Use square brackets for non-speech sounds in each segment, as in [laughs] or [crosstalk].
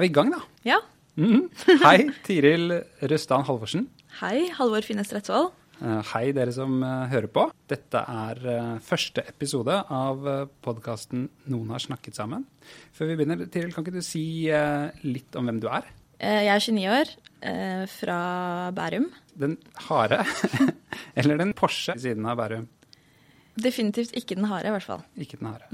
Er vi i gang, da. Ja. Mhm. [laughs] Hei, Tiril Røstan Halvorsen. Hei, Halvor Finnes Retvold. Eh, Hei, dere som eh, hører på. Dette er eh, første episode av podkasten Noen har snakket sammen. Før vi begynner, Tiril, kan ikke du si litt om hvem du er? Jeg er 29 år, fra Bærum. Den harde, [laughs] eller den Porsche siden av Bærum? Definitivt ikke den harde, i hvert fall. Ikke den harde.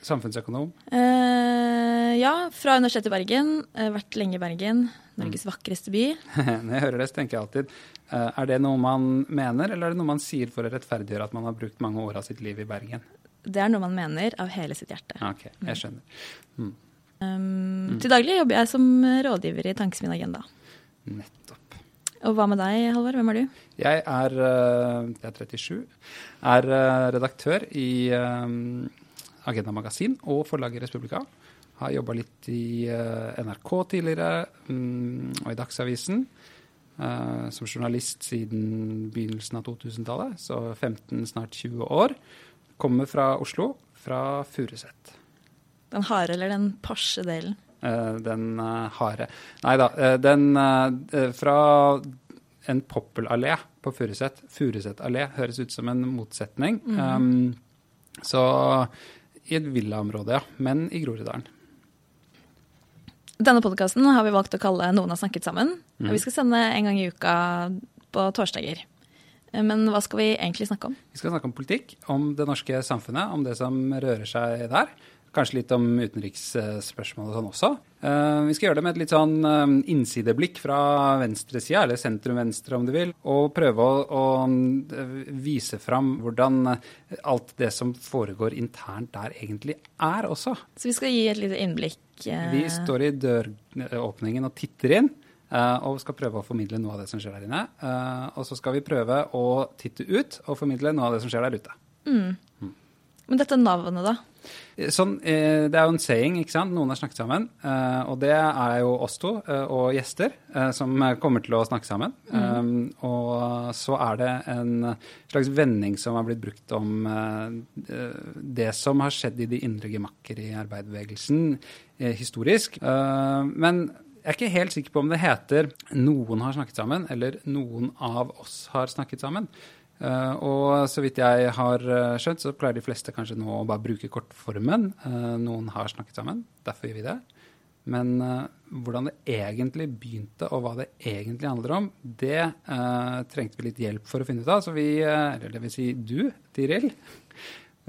Samfunnsøkonom. Eh, ja, fra Universitetet i Bergen. Eh, vært lenge i Bergen. Norges vakreste by. [laughs] Når jeg hører det, så tenker jeg alltid eh, Er det noe man mener, eller er det noe man sier for å rettferdiggjøre at man har brukt mange år av sitt liv i Bergen? Det er noe man mener av hele sitt hjerte. Ok, jeg skjønner. Um, Til daglig jobber jeg som rådgiver i Tankesmien Agenda. Nettopp. Og hva med deg, Halvor? Hvem er du? Jeg er, eh, jeg er 37, er redaktør i Agenda Magasin og forlaget Respublika. Har jobba litt i eh, NRK tidligere mm, og i Dagsavisen. eh, som journalist siden begynnelsen av 2000-tallet, så 15, snart 20 år. Kommer fra Oslo, fra Furuset. Den harde eller den Porsche-delen? Eh, den harde Nei da. den fra en poppelallé på Furuset. Furuset allé høres ut som en motsetning. Um, så i et villaområde, ja. Men i Groruddalen. Denne podkasten har vi valgt å kalle Noen har snakket sammen. Og vi skal sende en gang i uka på torsdager. Men hva skal vi egentlig snakke om? Vi skal snakke om politikk, om det norske samfunnet, om det som rører seg der. Kanskje litt om utenriksspørsmål og sånn også. Eh, vi skal gjøre det med et litt sånn eh, innsideblikk fra venstresida, eller sentrum-venstre om du vil, og prøve å, å eh, vise fram hvordan alt det som foregår internt der egentlig er også. Så vi skal gi et lite innblikk. Vi står i døråpningen og titter inn. og skal prøve å formidle noe av det som skjer der inne. Og så skal vi prøve å titte ut og formidle noe av det som skjer der ute. Men dette navnet, da? Sånn, eh, det er jo en saying, ikke sant? Noen har snakket sammen. eh, og det er jo oss to eh, og gjester eh, som kommer til å snakke sammen. Mm. og så er det en slags vending som har blitt brukt om eh, eh, det som har skjedd i de indre gemakker i arbeiderbevegelsen eh, historisk. Eh, men jeg er ikke helt sikker på om det heter 'noen har snakket sammen' eller 'noen av oss har snakket sammen'. Eh, og så vidt jeg har eh, skjønt, så pleier de fleste kanskje nå å bare bruke kortformen. Eh, noen har snakket sammen, derfor gjør vi det. Men hvordan det egentlig begynte, og hva det egentlig handler om, det eh, trengte vi litt hjelp for å finne ut av. Så vi, eller det vil si du, Tiril,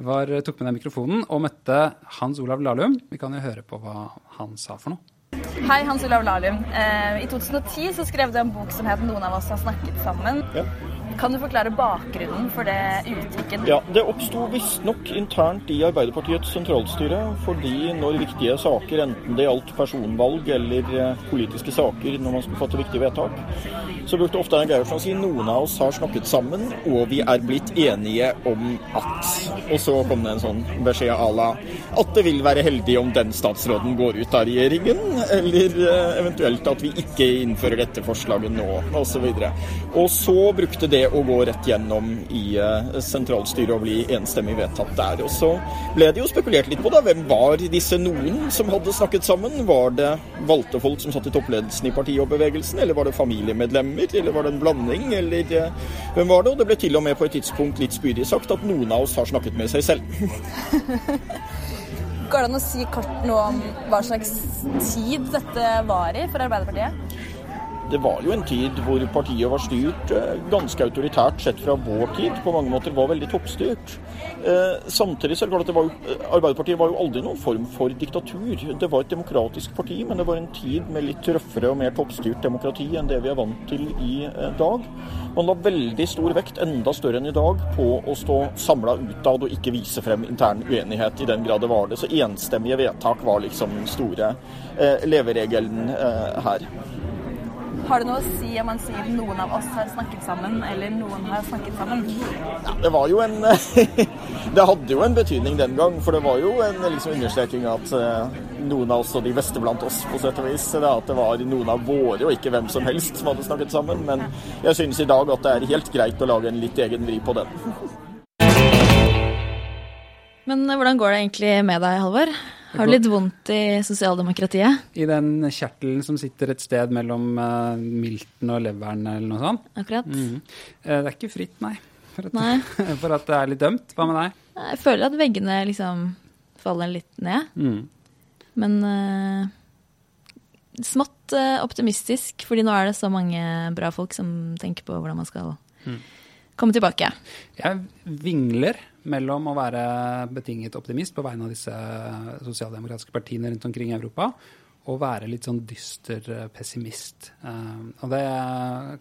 var, tok med deg mikrofonen og møtte Hans Olav Lahlum. Vi kan jo høre på hva han sa for noe. Hei, Hans Olav Lahlum. Eh, I 2010 så skrev du en bok som het 'Noen av oss har snakket sammen'. Ja. Kan du forklare bakgrunnen for det uttrykket? Ja, Det oppsto visstnok internt i Arbeiderpartiets sentralstyre fordi når viktige saker, enten det gjaldt personvalg eller eh, politiske saker når man skulle fatte viktige vedtak, så brukte ofte Einar Gerhardsen å si noen av oss har snakket sammen, og vi er blitt enige om at Og så kom det en sånn beskjed à la at det vil være heldig om den statsråden går ut av regjeringen, eller eh, eventuelt at vi ikke innfører dette forslaget nå, osv. Og, og så brukte det å gå rett gjennom i eh, sentralstyret og bli enstemmig vedtatt der. Og så ble det jo spekulert litt på da, hvem var disse noen som hadde snakket sammen? Var det valgte folk som satt i toppledelsen i partiet og bevegelsen, eller var det familiemedlemmer, eller var det en blanding, eller eh, hvem var det? Og det ble til og med på et tidspunkt litt spydig sagt at noen av oss har snakket med seg selv. Går det an å si kort noe om hva slags tid dette var i for Arbeiderpartiet? Det var jo en tid hvor partiet var styrt eh, ganske autoritært sett fra vår tid. På mange måter var veldig toppstyrt. Eh, samtidig så er det klart at det var jo, Arbeiderpartiet var jo aldri noen form for diktatur. Det var et demokratisk parti, men det var en tid med litt røffere og mer toppstyrt demokrati enn det vi er vant til i dag. Man la veldig stor vekt, enda større enn i dag, på å stå samla utad og ikke vise frem intern uenighet, i den grad det var det. Så enstemmige vedtak var liksom den store eh, leveregelen eh, her. Har det noe å si om man sier noen av oss har snakket sammen, eller noen har snakket sammen? Ja, det var jo en [laughs] Det hadde jo en betydning den gang, for det var jo en liksom, understreking at uh, noen av oss og de beste blant oss, på sett og vis. Det at det var noen av våre, og ikke hvem som helst, som hadde snakket sammen. Men jeg synes i dag at det er helt greit å lage en litt egen vri på den. Men hvordan går det egentlig med deg, Halvor? Har du litt vondt i sosialdemokratiet? I den kjertelen som sitter et sted mellom uh, milten og leveren eller noe sånt? Akkurat. Mm. Uh, det er ikke fritt, nei. For at, nei. [laughs] for at det er litt dømt. Hva med deg? Jeg føler at veggene liksom faller litt ned. Mm. Men uh, smått optimistisk, fordi nå er det så mange bra folk som tenker på hvordan man skal mm. Komme tilbake. Jeg vingler mellom å være betinget optimist på vegne av disse sosialdemokratiske partiene rundt omkring i Europa, og være litt sånn dyster eh, pessimist. Uh, og det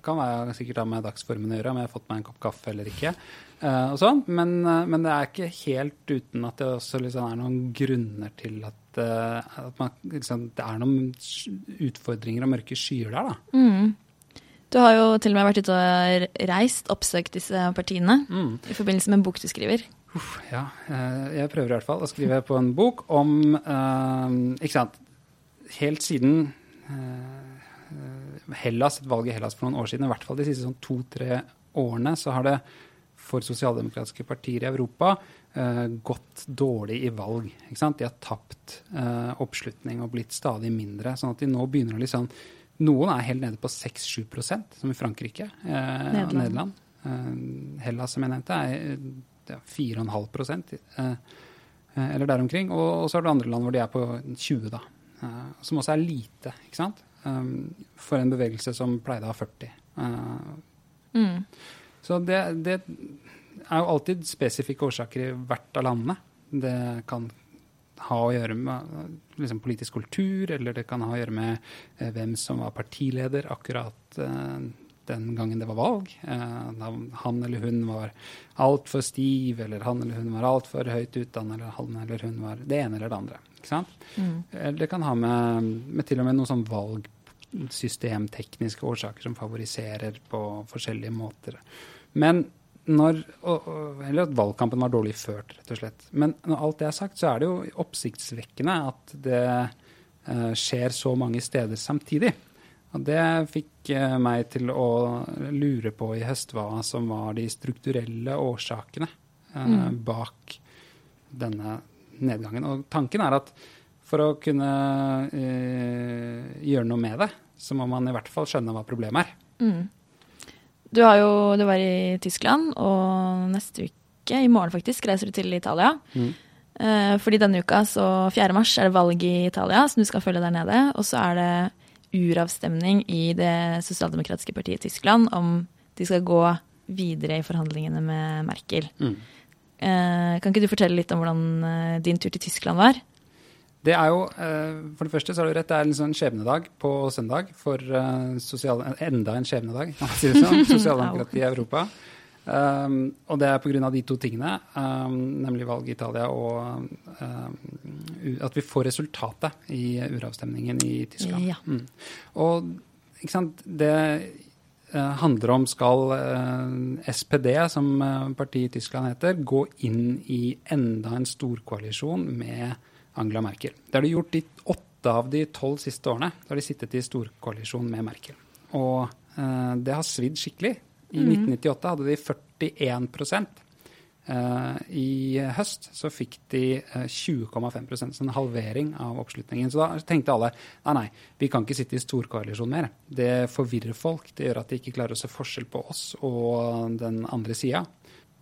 kan være sikkert ha med dagsformen å gjøre, om jeg har fått meg en kopp kaffe eller ikke. Uh, og sånn. Men, men, det er ikke helt uten at det også liksom er noen grunner til at, at man, liksom, det er noen utfordringer og mørke skyer der. da. Mm. Du har jo til og med vært ute og reist, oppsøkt disse partiene mm. i forbindelse med en bok du skriver. Uff, ja, eh, jeg prøver i hvert fall å skrive på en bok om uh, Ikke sant. Helt siden uh, Hellas, et valg i Hellas for noen år siden, i hvert fall de siste sånn to-tre årene, så har det for sosialdemokratiske partier i Europa uh, gått dårlig i valg. De har tapt oppslutning og blitt stadig mindre. Sånn at de nå begynner å liksom noen er helt nede på 6-7 som i Frankrike eh, og Nederland. Eh, Hellas, som jeg nevnte, er 4,5 eh, eh, eller der omkring. Og, og, så har du andre land hvor de er på 20 da. Eh, som også er lite, ikke sant? Um, for en bevegelse som pleide å ha 40. Mm. Så det, det, er jo alltid spesifikke årsaker i hvert av landene. Det kan ha å gjøre med liksom, politisk kultur, eller det kan ha å gjøre med eh, hvem som var partileder akkurat eh, den gangen det var valg. Eh, han eller hun var altfor stiv, eller han eller hun var altfor høyt utdannet, eller han eller hun var det ene eller det andre. Mm. Det kan ha med, med, til og med noen sånn valgsystemtekniske årsaker som favoriserer på forskjellige måter. Men når, Eller at valgkampen var dårlig ført, rett og slett. Men når alt det er sagt, så er det jo oppsiktsvekkende at det uh, skjer så mange steder samtidig. Og det fikk uh, meg til å lure på i høst hva som var de strukturelle årsakene uh, mm. bak denne nedgangen. Og tanken er at for å kunne gjøre noe med det, så må man i hvert fall skjønne hva problemet er. Mm. Du, har jo, du var i Tyskland, og neste uke, i morgen faktisk, reiser du til Italia. Mm. Eh, fordi denne uka, så 4. mars, er det valg i Italia, som du skal følge der nede. Og så er det uravstemning i det sosialdemokratiske partiet i Tyskland om de skal gå videre i forhandlingene med Merkel. Mm. Eh, kan ikke du fortelle litt om hvordan eh, din tur til Tyskland var? Det er jo, eh, For det første så har du rett, det er en sånn skjebnedag på søndag for uh, sosial, enda en skjebnedag, sånn, [laughs] sosialdemokrati i Europa. Um, og det er pga. de to tingene, um, nemlig valget i Italia og um, at vi får resultatet i uravstemningen i Tyskland. Ja. Mm. Og ikke sant, det uh, handler om skal uh, SPD, som partiet i Tyskland heter, gå inn i enda en storkoalisjon med Angela Merkel. Det har de gjort i åtte av de tolv siste årene. Da har de sittet i storkoalisjon med Merkel. Og eh, det har svidd skikkelig. I mm. 1998 hadde de 41 eh, I høst så fikk de eh, 20,5 så en halvering av oppslutningen. Så da tenkte alle nei, nei, vi kan ikke sitte i storkoalisjon mer. Det forvirrer folk. Det gjør at de ikke klarer å se forskjell på oss og den andre sida.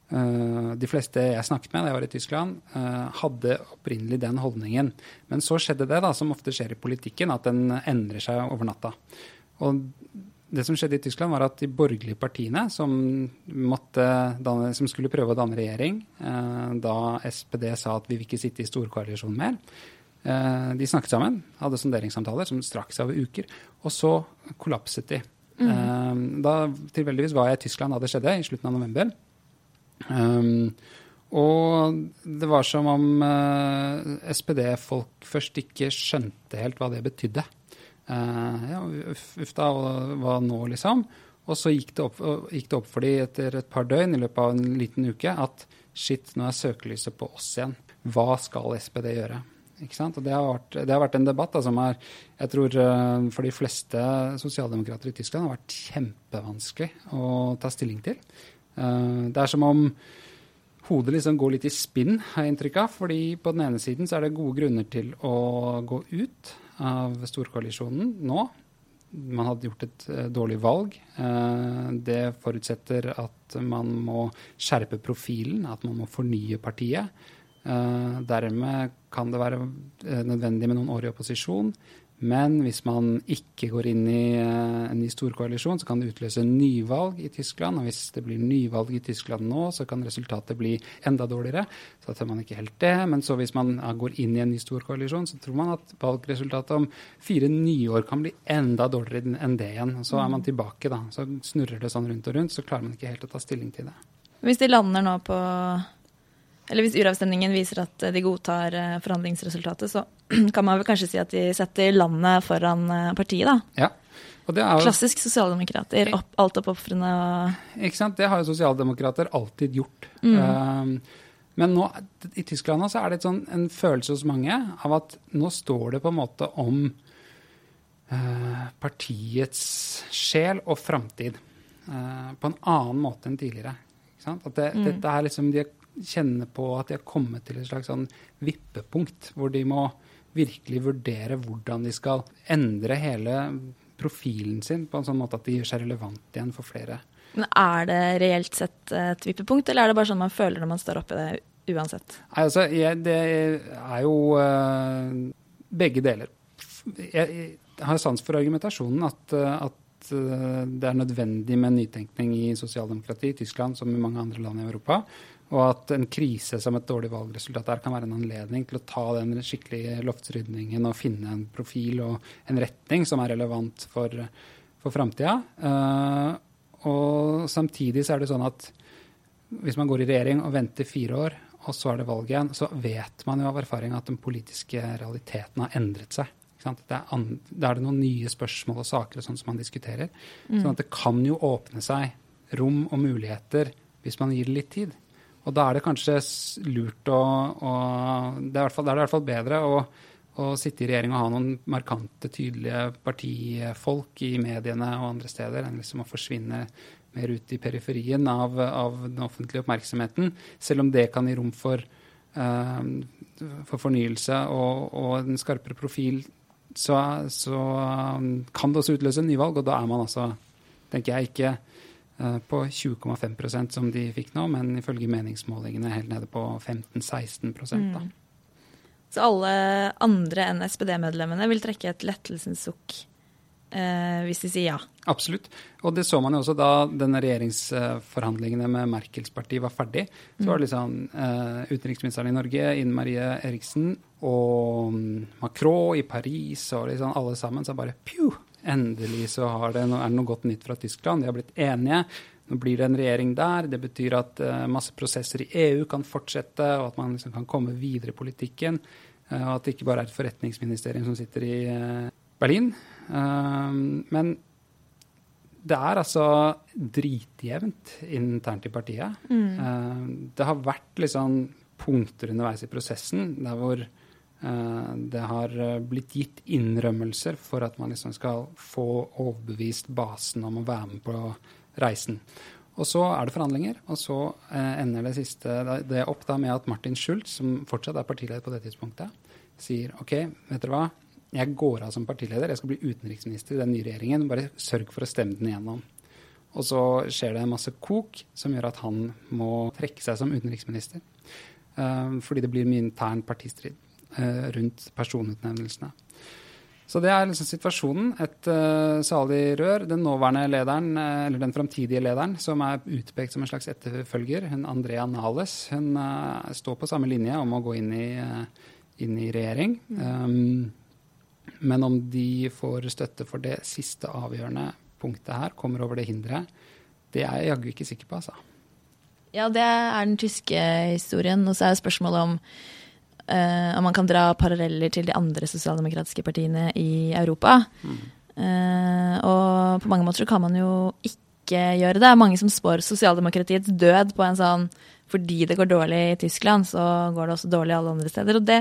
Uh, de fleste jeg snakket med da jeg var i Tyskland, uh, hadde opprinnelig den holdningen. Men så skjedde det, da, som ofte skjer i politikken, at den endrer seg over natta. Og det som skjedde i Tyskland, var at de borgerlige partiene som, danne, som skulle prøve å danne regjering, eh, da SPD sa at vi vil ikke sitte i storkoalisjon mer, eh, de snakket sammen, hadde sonderingssamtaler som strakk seg over uker, og så kollapset de. Mm. Eh, da tilfeldigvis var jeg i Tyskland da det skjedde, i slutten av november. Um, og det var som om uh, SPD-folk først ikke skjønte helt hva det betydde. Uh, ja, uff da, hva nå, liksom? Og så gikk det, opp, gikk det opp for dem etter et par døgn i løpet av en liten uke at shit, nå er søkelyset på oss igjen. Hva skal SPD gjøre? Ikke sant? Og det har vært, det har vært en debatt da, som er, jeg tror uh, for de fleste sosialdemokrater i Tyskland har vært kjempevanskelig å ta stilling til. Uh, det er som om hodet liksom går litt i spinn, har jeg inntrykk av. fordi på den ene siden så er det gode grunner til å gå ut av storkoalisjonen nå. Man hadde gjort et uh, dårlig valg. Uh, det forutsetter at man må skjerpe profilen, at man må fornye partiet. Dermed kan det være nødvendig med noen år i opposisjon. Men hvis man ikke går inn i uh, en ny storkoalisjon, så kan det utløse nyvalg i Tyskland. Og hvis det blir nyvalg i Tyskland nå, så kan resultatet bli enda dårligere. Så da tør man ikke helt det. Men så hvis man uh, går inn i en ny storkoalisjon, så tror man at valgresultatet om fire nye år kan bli enda dårligere enn det igjen. Så er man tilbake, da. Så snurrer det sånn rundt og rundt, så klarer man ikke helt å ta stilling til det. Hvis de lander nå på eller hvis uravstemningen viser at de godtar eh, forhandlingsresultatet, så [clears throat] kan man vel kanskje si at de setter landet foran eh, partiet, da. Ja. Og det er jo, Klassisk sosialdemokrater. Opp, altoppofrende og Ikke sant. Det har jo sosialdemokrater alltid gjort. Mm. Um, men nå, i Tyskland så er det sånn, en følelse hos mange av at nå står det på en måte om uh, partiets sjel og framtid. Uh, på en annen måte enn tidligere. At det, mm. dette er liksom, De kjenner på at de har kommet til et slags sånn vippepunkt, hvor de må virkelig vurdere hvordan de skal endre hele profilen sin på en sånn måte at de gjør seg relevant igjen for flere. Men Er det reelt sett et vippepunkt, eller er det bare sånn man føler når man står oppi det uansett? Nei, altså, jeg, Det er jo uh, begge deler. Jeg, jeg har sans for argumentasjonen at, at uh, det er nødvendig med nytenkning i sosialdemokrati i Tyskland som i mange andre land i Europa. Og at en krise som et dårlig valgresultat der kan være en anledning til å ta den skikkelige loftsrydningen og finne en profil og en retning som er relevant for, for framtida. Uh, og samtidig så er det sånn at hvis man går i regjering og venter fire år, og så er det valg igjen, så vet man jo av erfaring at den politiske realiteten har endret seg. Da er, er det noen nye spørsmål og saker og sånn som man diskuterer. Mm. Sånn at det kan jo åpne seg rom og muligheter hvis man gir det litt tid. Og da er det kanskje lurt å, å det, er fall, det, er i hvert fall bedre å, å sitte i regjering og ha noen markante, tydelige partifolk i mediene og andre steder, enn liksom å forsvinne mer ut i periferien av, av den offentlige oppmerksomheten. Selv om det kan gi rom for, uh, for fornyelse og, og, en skarpere profil, så, så kan det også utløse nyvalg, og da er man altså, tenker jeg, ikke på 20,5% som de fikk nå, men ifølge meningsmålingene helt nede på 15-16 mm. Så alle andre enn SPD-medlemmene vil trekke et lettelsens sukk eh, hvis de sier ja? Absolutt. Og det så man jo også da denne regjeringsforhandlingene med Merkels parti var ferdig. Så var det liksom eh, utenriksministeren i Norge, Ine Marie Eriksen, og mm, Macron i Paris og liksom alle sammen sa bare pju! Endelig så det, er det noe godt nytt fra Tyskland. De har blitt enige. Nå blir det en regjering der. Det betyr at uh, masse prosesser i EU kan fortsette, og at man liksom kan komme videre i politikken. Uh, og at det ikke bare er et forretningsministerium som sitter i uh, Berlin. men det er altså dritjevnt internt i partiet. Mm. det har vært liksom punkter underveis i prosessen der hvor Eh, det har eh, blitt gitt innrømmelser for at man liksom skal få overbevist basen om å være med på reisen. Og så er det forhandlinger, og så eh, ender det siste det opp da med at Martin Schultz, som fortsatt er partileder på det tidspunktet, sier OK, vet dere hva, jeg går av som partileder, jeg skal bli utenriksminister i den nye regjeringen, bare sørg for å stemme den igjennom. Og så skjer det en masse kok som gjør at han må trekke seg som utenriksminister. Fordi det blir mye intern partistrid. Eh, rundt personutnevnelsene. Så det er liksom situasjonen. Et uh, salig rør. Den nåværende lederen, uh, eller den framtidige lederen, som er utpekt som en slags etterfølger, hun Andrea Nales, hun uh, står på samme linje om å gå inn i, inn i regjering. Um, men om de får støtte for det siste avgjørende punktet her, kommer over det hinderet, det er jeg jaggu ikke sikker på, altså. Ja, det er den tyske historien. Og så er spørsmålet om uh, om man kan dra paralleller til de andre sosialdemokratiske partiene i Europa. Mm. Og på mange måter kan man jo ikke gjøre det. Mange som spår sosialdemokratiets død på en sånn fordi det går dårlig i Tyskland, så går det også dårlig alle andre steder. Og det,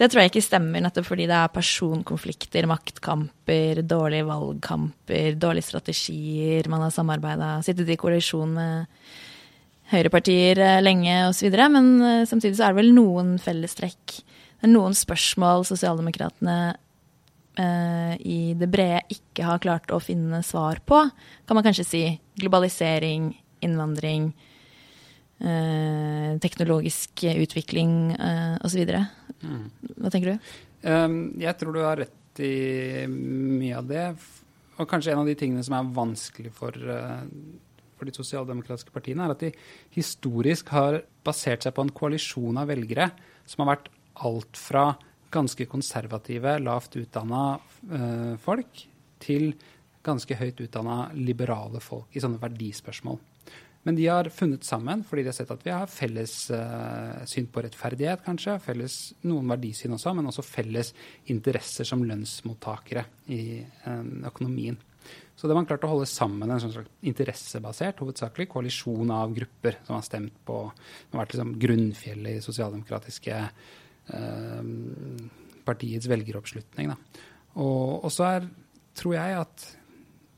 det tror jeg ikke stemmer, nettopp fordi det er personkonflikter, maktkamper, dårlige valgkamper, dårlige strategier. Man har samarbeida, sittet i koalisjon med høyrepartier eh, lenge osv. Men eh, samtidig så er det vel noen fellestrekk. Det er noen spørsmål sosialdemokratene eh, i det brede ikke har klart å finne svar på. Kan man kanskje si globalisering, innvandring, eh, teknologisk utvikling eh, osv. Mm. Hva tenker du? Um, jeg tror du har rett i mye av det. Og kanskje en av de tingene som er vanskelig for uh, for de sosialdemokratiske partiene, er at de historisk har basert seg på en koalisjon av velgere som har vært alt fra ganske konservative, lavt utdanna eh, folk til ganske høyt utdanna liberale folk i sånne verdispørsmål. Men de har funnet sammen fordi de har sett at vi har felles eh, syn på rettferdighet, kanskje. Felles, noen verdisyn også, men også felles interesser som lønnsmottakere i eh, økonomien. Så det har man klart å holde sammen en sånn slags interessebasert, hovedsakelig koalisjon av grupper som har stemt på Som har vært liksom grunnfjellet i sosialdemokratiske eh, partiets velgeroppslutning. Da. Og, så er, tror jeg, at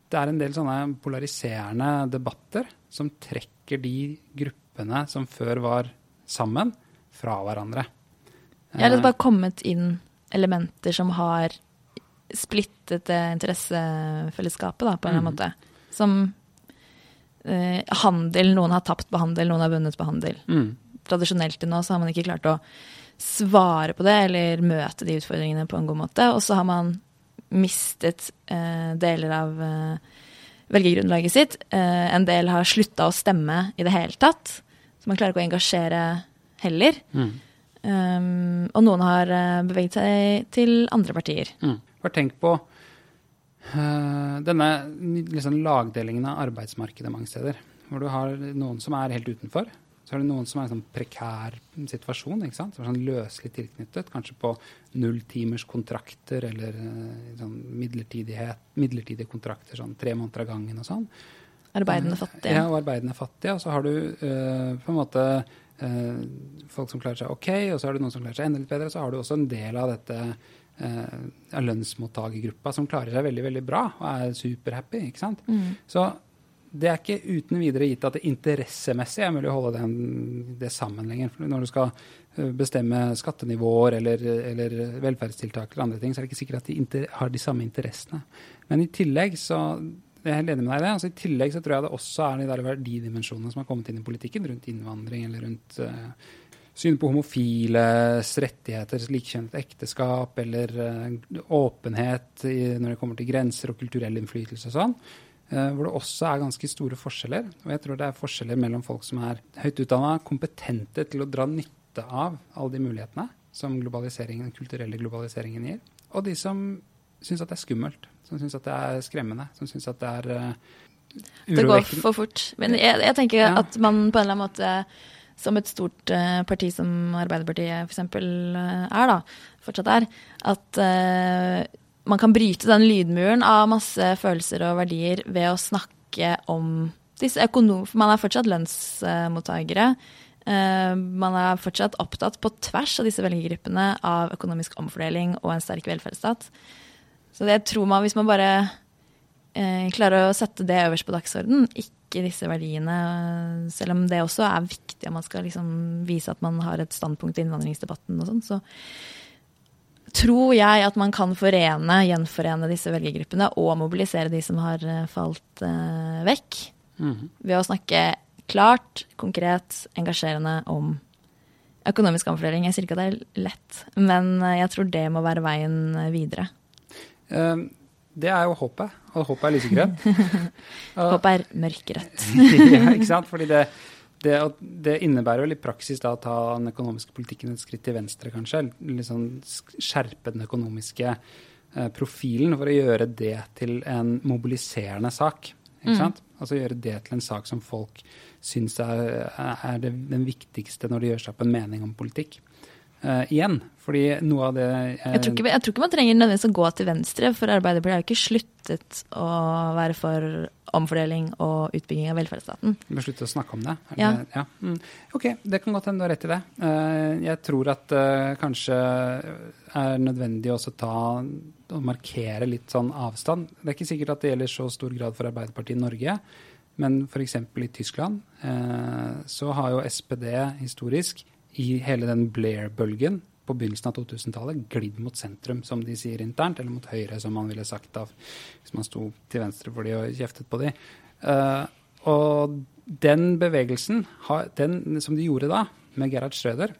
det er en del sånne polariserende debatter som trekker de gruppene som før var sammen, fra hverandre. Ja, det har bare kommet inn elementer som har splittet det interessefellesskapet, da, på en eller annen mm. måte. Som eh, handel. Noen har tapt på handel, noen har vunnet på handel. Mm. Tradisjonelt til nå så har man ikke klart å svare på det eller møte de utfordringene på en god måte. Og så har man mistet eh, deler av eh, velgergrunnlaget sitt. Eh, en del har slutta å stemme i det hele tatt. Så man klarer ikke å engasjere heller. Mm. Um, og noen har eh, beveget seg til andre partier. Mm. Bare tenk på uh, denne liksom, lagdelingen av arbeidsmarkedet mange steder. Hvor du har noen som er helt utenfor. Så er det noen som er i en sånn prekær situasjon. ikke sant? Sånn løselig tilknyttet. Kanskje på nulltimerskontrakter eller uh, sånn midlertidige kontrakter. Sånn tre måneder av gangen og sånn. Arbeidende fattige. Ja, og arbeidende fattige. Og så har du uh, på en måte folk som klarer seg OK, og så har du noen som klarer seg enda litt bedre. Så har du også en del av dette eh, av lønnsmottakergruppa som klarer seg veldig veldig bra og er superhappy. ikke sant? Mm. Så det er ikke uten videre gitt at det interessemessig er mulig å holde den, det sammen lenger. For når du skal eh, bestemme skattenivåer eller, eller, velferdstiltak eller andre ting, så er det ikke sikkert at de har de samme interessene. Men i tillegg så jeg er helt enig med deg i det. Altså, I tillegg så tror jeg det også er de der verdidimensjonene som har kommet inn i politikken rundt innvandring eller rundt uh, syn på homofiles rettigheter, likekjønnet ekteskap eller uh, åpenhet når det kommer til grenser og kulturell innflytelse og sånn. Uh, hvor det også er ganske store forskjeller. Og jeg tror det er forskjeller mellom folk som er høyt utdanna, kompetente til å dra nytte av alle de mulighetene som globaliseringen, den kulturelle globaliseringen gir, og de som syns at det er skummelt, som syns at det er skremmende, som syns at det er urovekkende. Det går for fort. Men jeg, jeg tenker ja. at man på en eller annen måte som et stort uh, parti som Arbeiderpartiet f.eks. Uh, eh, er, da, fortsatt er, at uh, man kan bryte den lydmuren av masse følelser og verdier ved å snakke om disse økonom... Man er fortsatt lønnsmottakere. Man er fortsatt opptatt på tvers av disse velgergruppene av økonomisk omfordeling og en sterk velferdsstat. Så det tror man, hvis man bare klarer å sette det øverst på dagsordenen, ikke disse verdiene, selv om det også er viktig og man skal liksom vise at man har et standpunkt i innvandringsdebatten og sånn, så tror jeg at man kan forene, gjenforene disse velgergruppene og mobilisere de som har eh, falt uh, vekk, mm. ved å snakke klart, konkret, engasjerende om økonomisk omfordeling. Jeg sier ikke at det er lett, men jeg tror det må være veien videre. Eh, det er jo håpet, og håpet er lysegrønt. [laughs] Håpet er mørkerødt. [laughs] ja, ikke sant? Fordi det, det, det, innebærer vel i praksis da å ta den økonomiske politikken et skritt til venstre, kanskje. Liksom skjerpe den økonomiske eh, profilen for å gjøre det til en mobiliserende sak. Ikke mm. sant? Altså gjøre det til en sak som folk syns er, er det, den viktigste når de gjør seg opp en mening om politikk. Uh, igjen. Fordi noe av det uh, jeg, tror ikke, jeg, tror ikke, man trenger nødvendigvis å gå til venstre, for Arbeiderpartiet har jo ikke sluttet å være for omfordeling og utbygging av velferdsstaten. Vi slutter å snakke om det? ja. det ja. Mm. Ok, det kan godt hende du har rett i det. Uh, jeg tror at det kanskje er nødvendig også ta og markere litt sånn avstand. Det er ikke sikkert at det gjelder så stor grad for Arbeiderpartiet i Norge. Men f.eks. i Tyskland så har jo SPD historisk i hele den Blair-bølgen på begynnelsen av 2000-tallet glidd mot sentrum, som de sier internt, eller mot høyre, som man ville sagt da, hvis man sto til venstre for de og kjeftet på de. Uh, og den bevegelsen, den som de gjorde da, med Gerhard Schröder,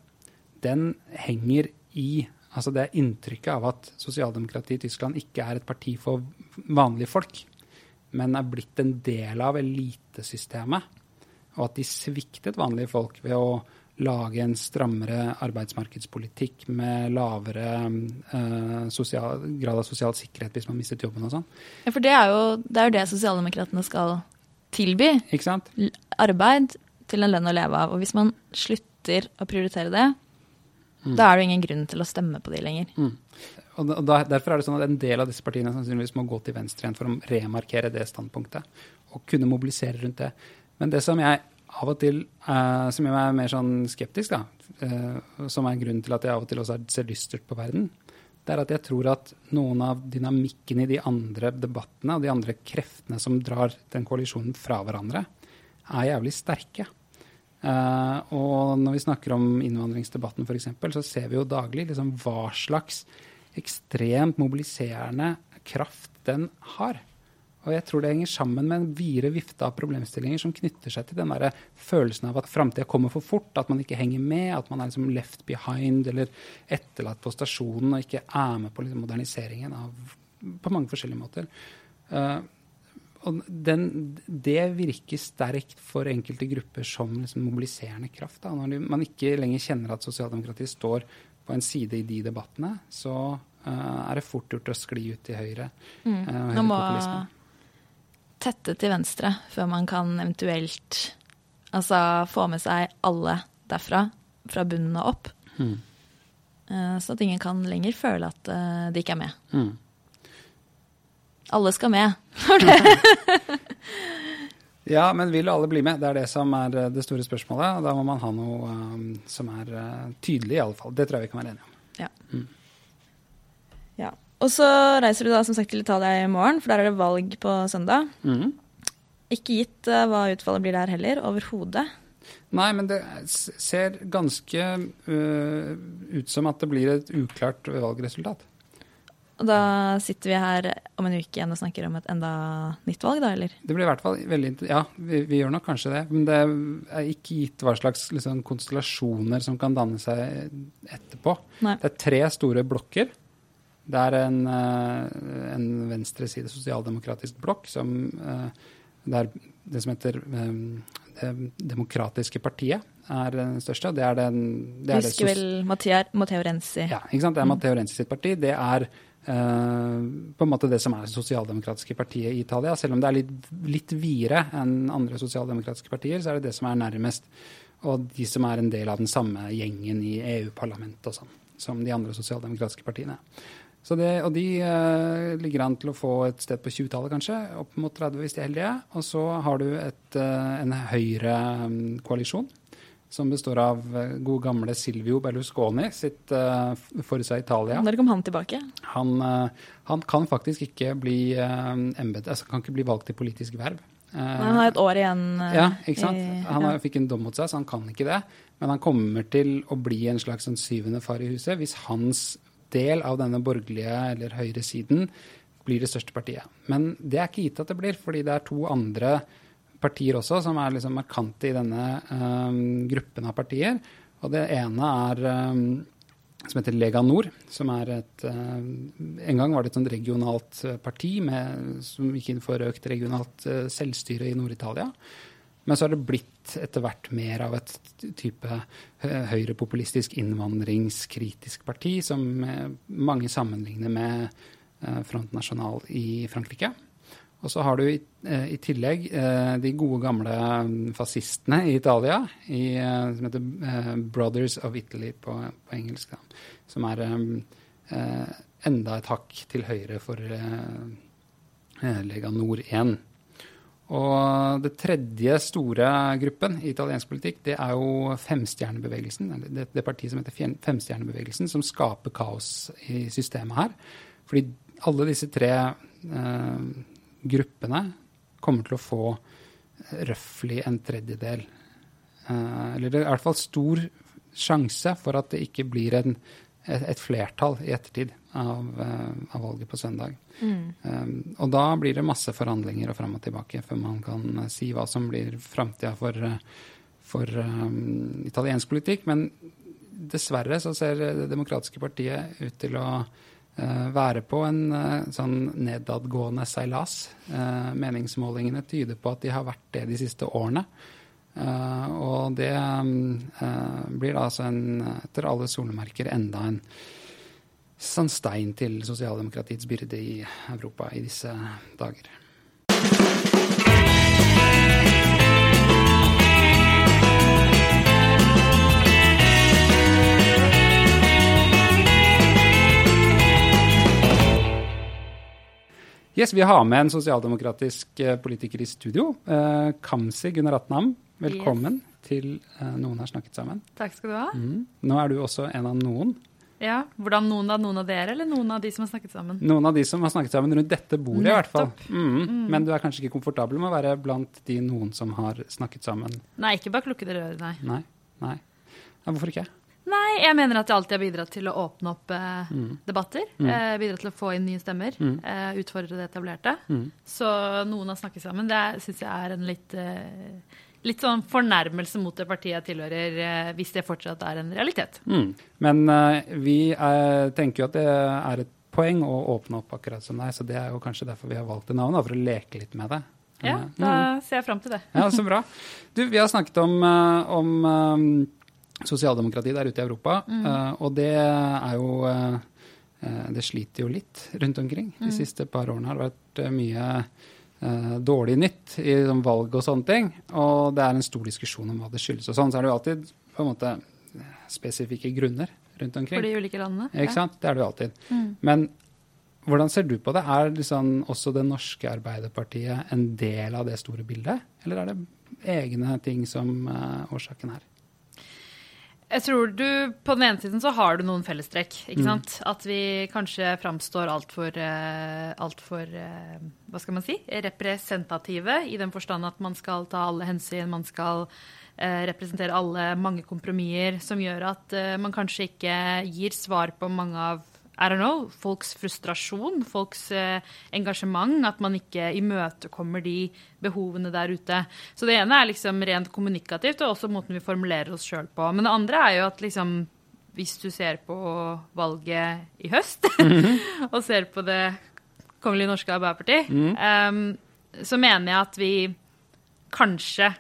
den henger i Altså det er inntrykket av at sosialdemokratiet i Tyskland ikke er et parti for vanlige folk, men er blitt en del av elitesystemet. Og at de sviktet vanlige folk ved å lage en strammere arbeidsmarkedspolitikk med lavere eh, sosial, grad av sosial sikkerhet hvis man mistet jobben og sånn. Ja, for det er jo det, er jo det sosialdemokratene skal tilby. Ikke sant? Arbeid til en lønn å leve av. Og hvis man slutter å prioritere det, mm. da er det jo ingen grunn til å stemme på de lenger. Mm. Og da, Derfor er det sånn at en del av disse partiene sannsynligvis må gå til venstre igjen for å remarkere det standpunktet og kunne mobilisere rundt det. Men det som jeg av og til, uh, som gjør meg mer sånn skeptisk, da, uh, som er grunnen til at jeg av og til også ser dystert på verden, det er at jeg tror at noen av dynamikken i de andre debattene og de andre kreftene som drar den koalisjonen fra hverandre, er jævlig sterke. Uh, og når vi snakker om innvandringsdebatten f.eks., så ser vi jo daglig liksom hva slags ekstremt mobiliserende kraft den har. Og jeg tror det henger sammen med en videre vifte av problemstillinger som knytter seg til den der følelsen av at framtida kommer for fort, at man ikke henger med, at man er liksom left behind eller etterlatt på stasjonen og ikke er med på liksom moderniseringen av, på mange forskjellige måter. Uh, og den, det virker sterkt for enkelte grupper som liksom mobiliserende kraft. Da. Når man ikke lenger kjenner at sosialdemokratiet står på en side i de debattene, så uh, er det fort gjort å skli ut til høyre. Mm. Uh, Nå må tette til venstre før man kan eventuelt altså, få med seg alle derfra, fra bunnen og opp. Mm. Så at ingen kan lenger føle at uh, de ikke er med. Mm. Alle skal med. [laughs] ja, men vil alle bli med? Det er det som er eh, det store spørsmålet. Da må man ha noe um, som er uh, tydelig, i alle fall. Det tror jeg vi kan være enige om. Og så reiser du da som sagt til Italia i morgen, for der er det valg på søndag. Mm. Ikke gitt uh, hva utfallet blir der heller, overhodet. Nei, men det ser ganske uh, ut som at det blir et uklart valgresultat. Og da sitter vi her om en uke igjen og snakker om et enda nytt valg, da, eller? Det blir i hvert fall veldig Ja, vi, vi gjør nok kanskje det. Men det er ikke gitt hva slags liksom, konstellasjoner som kan danne seg etterpå. Nei. Det er tre store blokker. Det er en, eh, en venstreside sosialdemokratisk blokk som eh, det er det som heter eh, Det demokratiske partiet er den største. Det er den det er Husker vel Matteo Renzi. Ja, ikke sant? det er mm. Matteo Renzi sitt parti. Det er uh, på en måte det som er det sosialdemokratiske partiet i Italia. Selv om det er litt, litt videre enn andre sosialdemokratiske partier, så er det det som er nærmest. Og de som er en del av den samme gjengen i EU-parlamentet og sånn, som de andre sosialdemokratiske partiene. Det, og de uh, ligger an til å få et sted på 20-tallet, kanskje. Opp mot 30 hvis de er heldige. Og så har du et, uh, en høyrekoalisjon som består av uh, gode gamle Silvio Berlusconi sitt uh, Forza Italia. Når kom han tilbake? Han, han kan faktisk ikke bli embed, altså kan ikke bli valgt til politisk verv. han har et år igjen. ja, ikke sant. I, han har, fikk en dom mot seg, så han kan ikke det. Men han kommer til å bli en slags sånn syvende far i huset hvis hans del av denne borgerlige eller høyresiden blir det største partiet. Men det er ikke gitt at det blir, fordi det er to andre partier også som er liksom markante i denne um, gruppen av partier. Og det ene er um, som heter Lega Nord. Som er et En gang var det et sånt regionalt parti med, som gikk inn for økt regionalt selvstyre i Nord-Italia. Men så har det blitt etter hvert mer av et type høyrepopulistisk innvandringskritisk parti, som mange sammenligner med Front National i Frankrike. Og så har du i, eh, tillegg eh, de gode, gamle fascistene i Italia, i, eh, som heter Brothers of Italy på, på engelsk, da, som er enda et hakk til høyre for Lega Nord 1. Og det tredje store gruppen i italiensk politikk, det er jo Femstjernebevegelsen. Det, det partiet som heter Femstjernebevegelsen, som skaper kaos i systemet her. Fordi alle disse tre eh, gruppene kommer til å få røftlig en tredjedel. Eh, eller det er i hvert fall stor sjanse for at det ikke blir en, et, et, flertall i ettertid av, uh, av valget på søndag. Mm. Um, og da blir det masse forhandlinger og fram og tilbake før man kan uh, si hva som blir framtida for, for um, italiensk politikk. Men dessverre så ser Det demokratiske partiet ut til å uh, være på en uh, sånn nedadgående seilas. Uh, meningsmålingene tyder på at de har vært det de siste årene. og det blir da altså en, etter alle solemerker enda en sånn stein til sosialdemokratiets byrde i Europa i disse dager. Yes, Vi har med en sosialdemokratisk eh, politiker i studio. Eh, Kamzy Gunaratnam, velkommen yes. til eh, Noen har snakket sammen. Takk skal du ha. Mm. Nå er du også en av noen. Ja, Hvordan noen av noen av dere, eller noen av de som har snakket sammen? Noen av de som har snakket sammen rundt dette bordet, Nettopp. i hvert fall. Mm. Mm. Men du er kanskje ikke komfortabel med å være blant de noen som har snakket sammen? Nei, ikke bak lukkede dører, nei. Nei, nei. Ja, hvorfor ikke? Nei, jeg mener at jeg alltid har bidratt til å åpne opp eh, mm. debatter. Mm. Eh, bidratt til å få inn nye stemmer. Mm. Eh, utfordre det etablerte. Mm. Så noen har snakket sammen. Det syns jeg er en litt, eh, litt sånn fornærmelse mot det partiet jeg tilhører, eh, hvis det fortsatt er en realitet. Mm. Men uh, vi er, tenker jo at det er et poeng å åpne opp akkurat som deg, så det er jo kanskje derfor vi har valgt det navnet, for å leke litt med det. Ja, da ser jeg fram til det. Ja, Så bra. Du, vi har snakket om, om sosialdemokrati der ute i Europa. Mm. Uh, og det er jo uh, Det sliter jo litt rundt omkring. De mm. siste par årene har det vært mye dårlig nytt i sånn, valg og sånne ting. Og det er en stor diskusjon om hva det skyldes. Og sånn, så er det jo alltid på en måte spesifikke grunner rundt omkring. For de ulike landene? Ikke sant? Det er det jo alltid. Mm. Men hvordan ser du på det? Er liksom også det norske Arbeiderpartiet en del av det store bildet? Eller er det egne ting som er årsaken her? Jeg tror du, På den ene siden så har du noen fellestrekk. ikke mm. sant? At vi kanskje framstår altfor alt for, uh, hva skal man si, representative, i den forstand at man skal ta alle hensyn, man skal uh, representere alle mange kompromisser, som gjør at man kanskje ikke gir svar på mange av i don't know, folks frustrasjon, folks eh, engasjement. At man ikke imøtekommer de behovene der ute. Så det ene er liksom rent kommunikativt, og også måten vi formulerer oss sjøl på. Men det andre er jo at liksom hvis du ser på valget i høst, [laughs] mm -hmm. og ser på Det kongelige norske Arbeiderparti, mm. um, så mener jeg at vi kanskje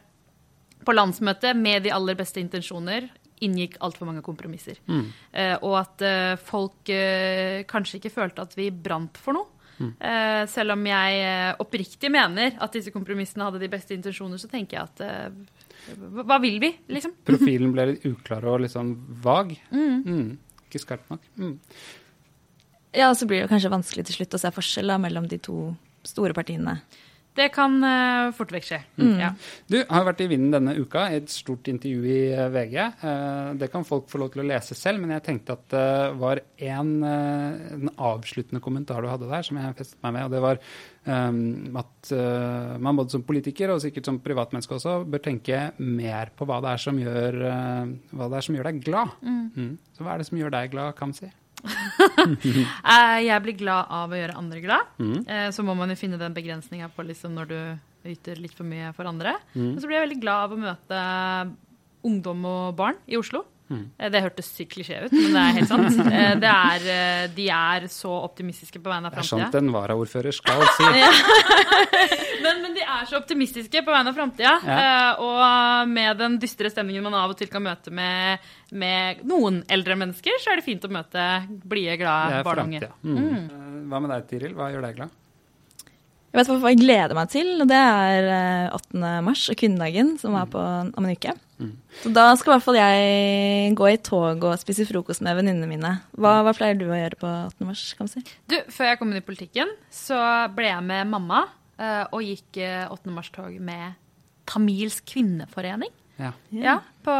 på landsmøtet med de aller beste intensjoner inngikk altfor mange kompromisser. Mm. Eh, og at eh, folk eh, kanskje ikke følte at vi brant for noe. Mm. Eh, selv om jeg eh, oppriktig mener at disse kompromissene hadde de beste intensjoner, så tenker jeg at eh, hva vil vi, liksom? [laughs] Profilen ble litt uklar og litt sånn vag. Mm. mm. Ikke skarp nok. Mm. Ja, og så blir det kanskje vanskelig til slutt å se forskjell mellom de to store partiene. Det kan uh, fort vekk skje. Mm. Ja. Du har vært i vinden denne uka i et stort intervju i uh, VG. Uh, det kan folk få lov til å lese selv, men jeg tenkte at det var en, en avsluttende kommentar du hadde der som jeg festet meg med, og det var um, at man både som politiker og sikkert som privatmenneske også bør tenke mer på hva det er som gjør, hva det er som gjør deg glad. Mm. Mm. Så hva er det som gjør deg glad, Kamzy? Eh, [laughs] jeg blir glad av å gjøre andre glad. Mm. Eh, så må man jo finne den begrensninga på liksom når du yter litt for mye for andre. Mm. Og så blir jeg veldig glad av å møte ungdom og barn i Oslo. Eh, Det hørtes sykt klisjé ut, men det er helt sant. [laughs] Eh, Det er, eh, de er så optimistiske på vegne av Det er sant framtida. en varaordfører skal si. [laughs] [laughs] Men, men de er så optimistiske på vegne av framtida. Ja. Og med den dystre stemningen man av og til kan møte med, med noen eldre mennesker, så er det fint å møte blide, glade barn og unge. Mm. Eh, Hva med deg, Tiril? Hva gjør deg glad? Jeg vet hva jeg gleder meg til, og det er eh, 8. mars og kvinnedagen, som er på om en uke. Så da skal i hvert fall jeg gå i tog og spise frokost med venninnene mine. Hva, hva pleier du å gjøre på 8. mars, kan man si? Du, Før jeg kom inn i politikken, så ble jeg med mamma eh, og gikk eh, 8. mars-tog med Tamils kvinneforening. Ja. Ja, På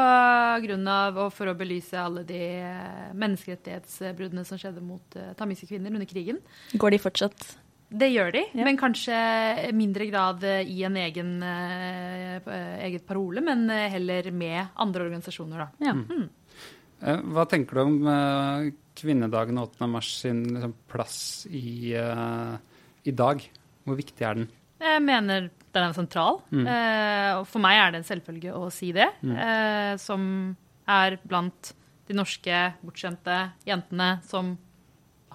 grunn av og for å belyse alle de eh, menneskerettighetsbruddene som skjedde mot eh, tamilske kvinner under krigen. Går de fortsatt? Det gjør de, Ja. men kanskje mindre grad eh, i en egen eh, eh, eget parole, men heller med andre organisasjoner, da. Ja. Mm. Hva tenker du om kvinnedagen 8. mars sin liksom, plass i, i dag? Hvor viktig er den? Jeg mener den er sentral. Mm. og for meg er det en selvfølge å si det. Eh, som er blant de norske bortskjemte jentene som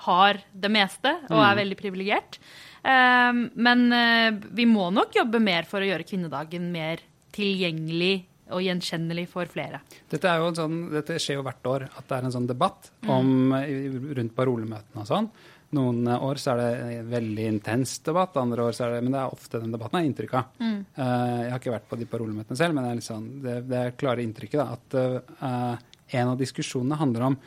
har det meste og er veldig privilegert. Eh, men eh, vi må nok jobbe mer for å gjøre kvinnedagen mer tilgjengelig og gjenkjennelig for flere. Dette, er jo sånn, dette skjer jo hvert år, at det er en sånn debatt om, rundt parolemøtene og sånn. Noen eh, år så er det en veldig intens debatt, andre år så er det Men det er ofte den debatten jeg har inntrykk av. Mm. jeg har ikke vært på de parolemøtene selv, men det er, sånn, det, det er klare inntrykket da, at eh, en av diskusjonene handler om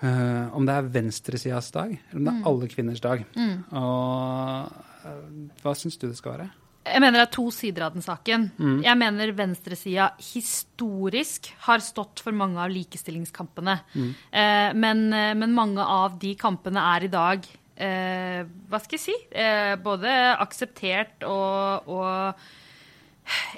eh, om det er venstresidas dag, eller om det er alle kvinners dag. Og uh, hva syns du det skal være? Jeg mener det er to sider av den saken. Jeg mener venstresida historisk har stått for mange av likestillingskampene. Eh, men, eh, men mange av de kampene er i dag hva skal jeg si? Både akseptert og, og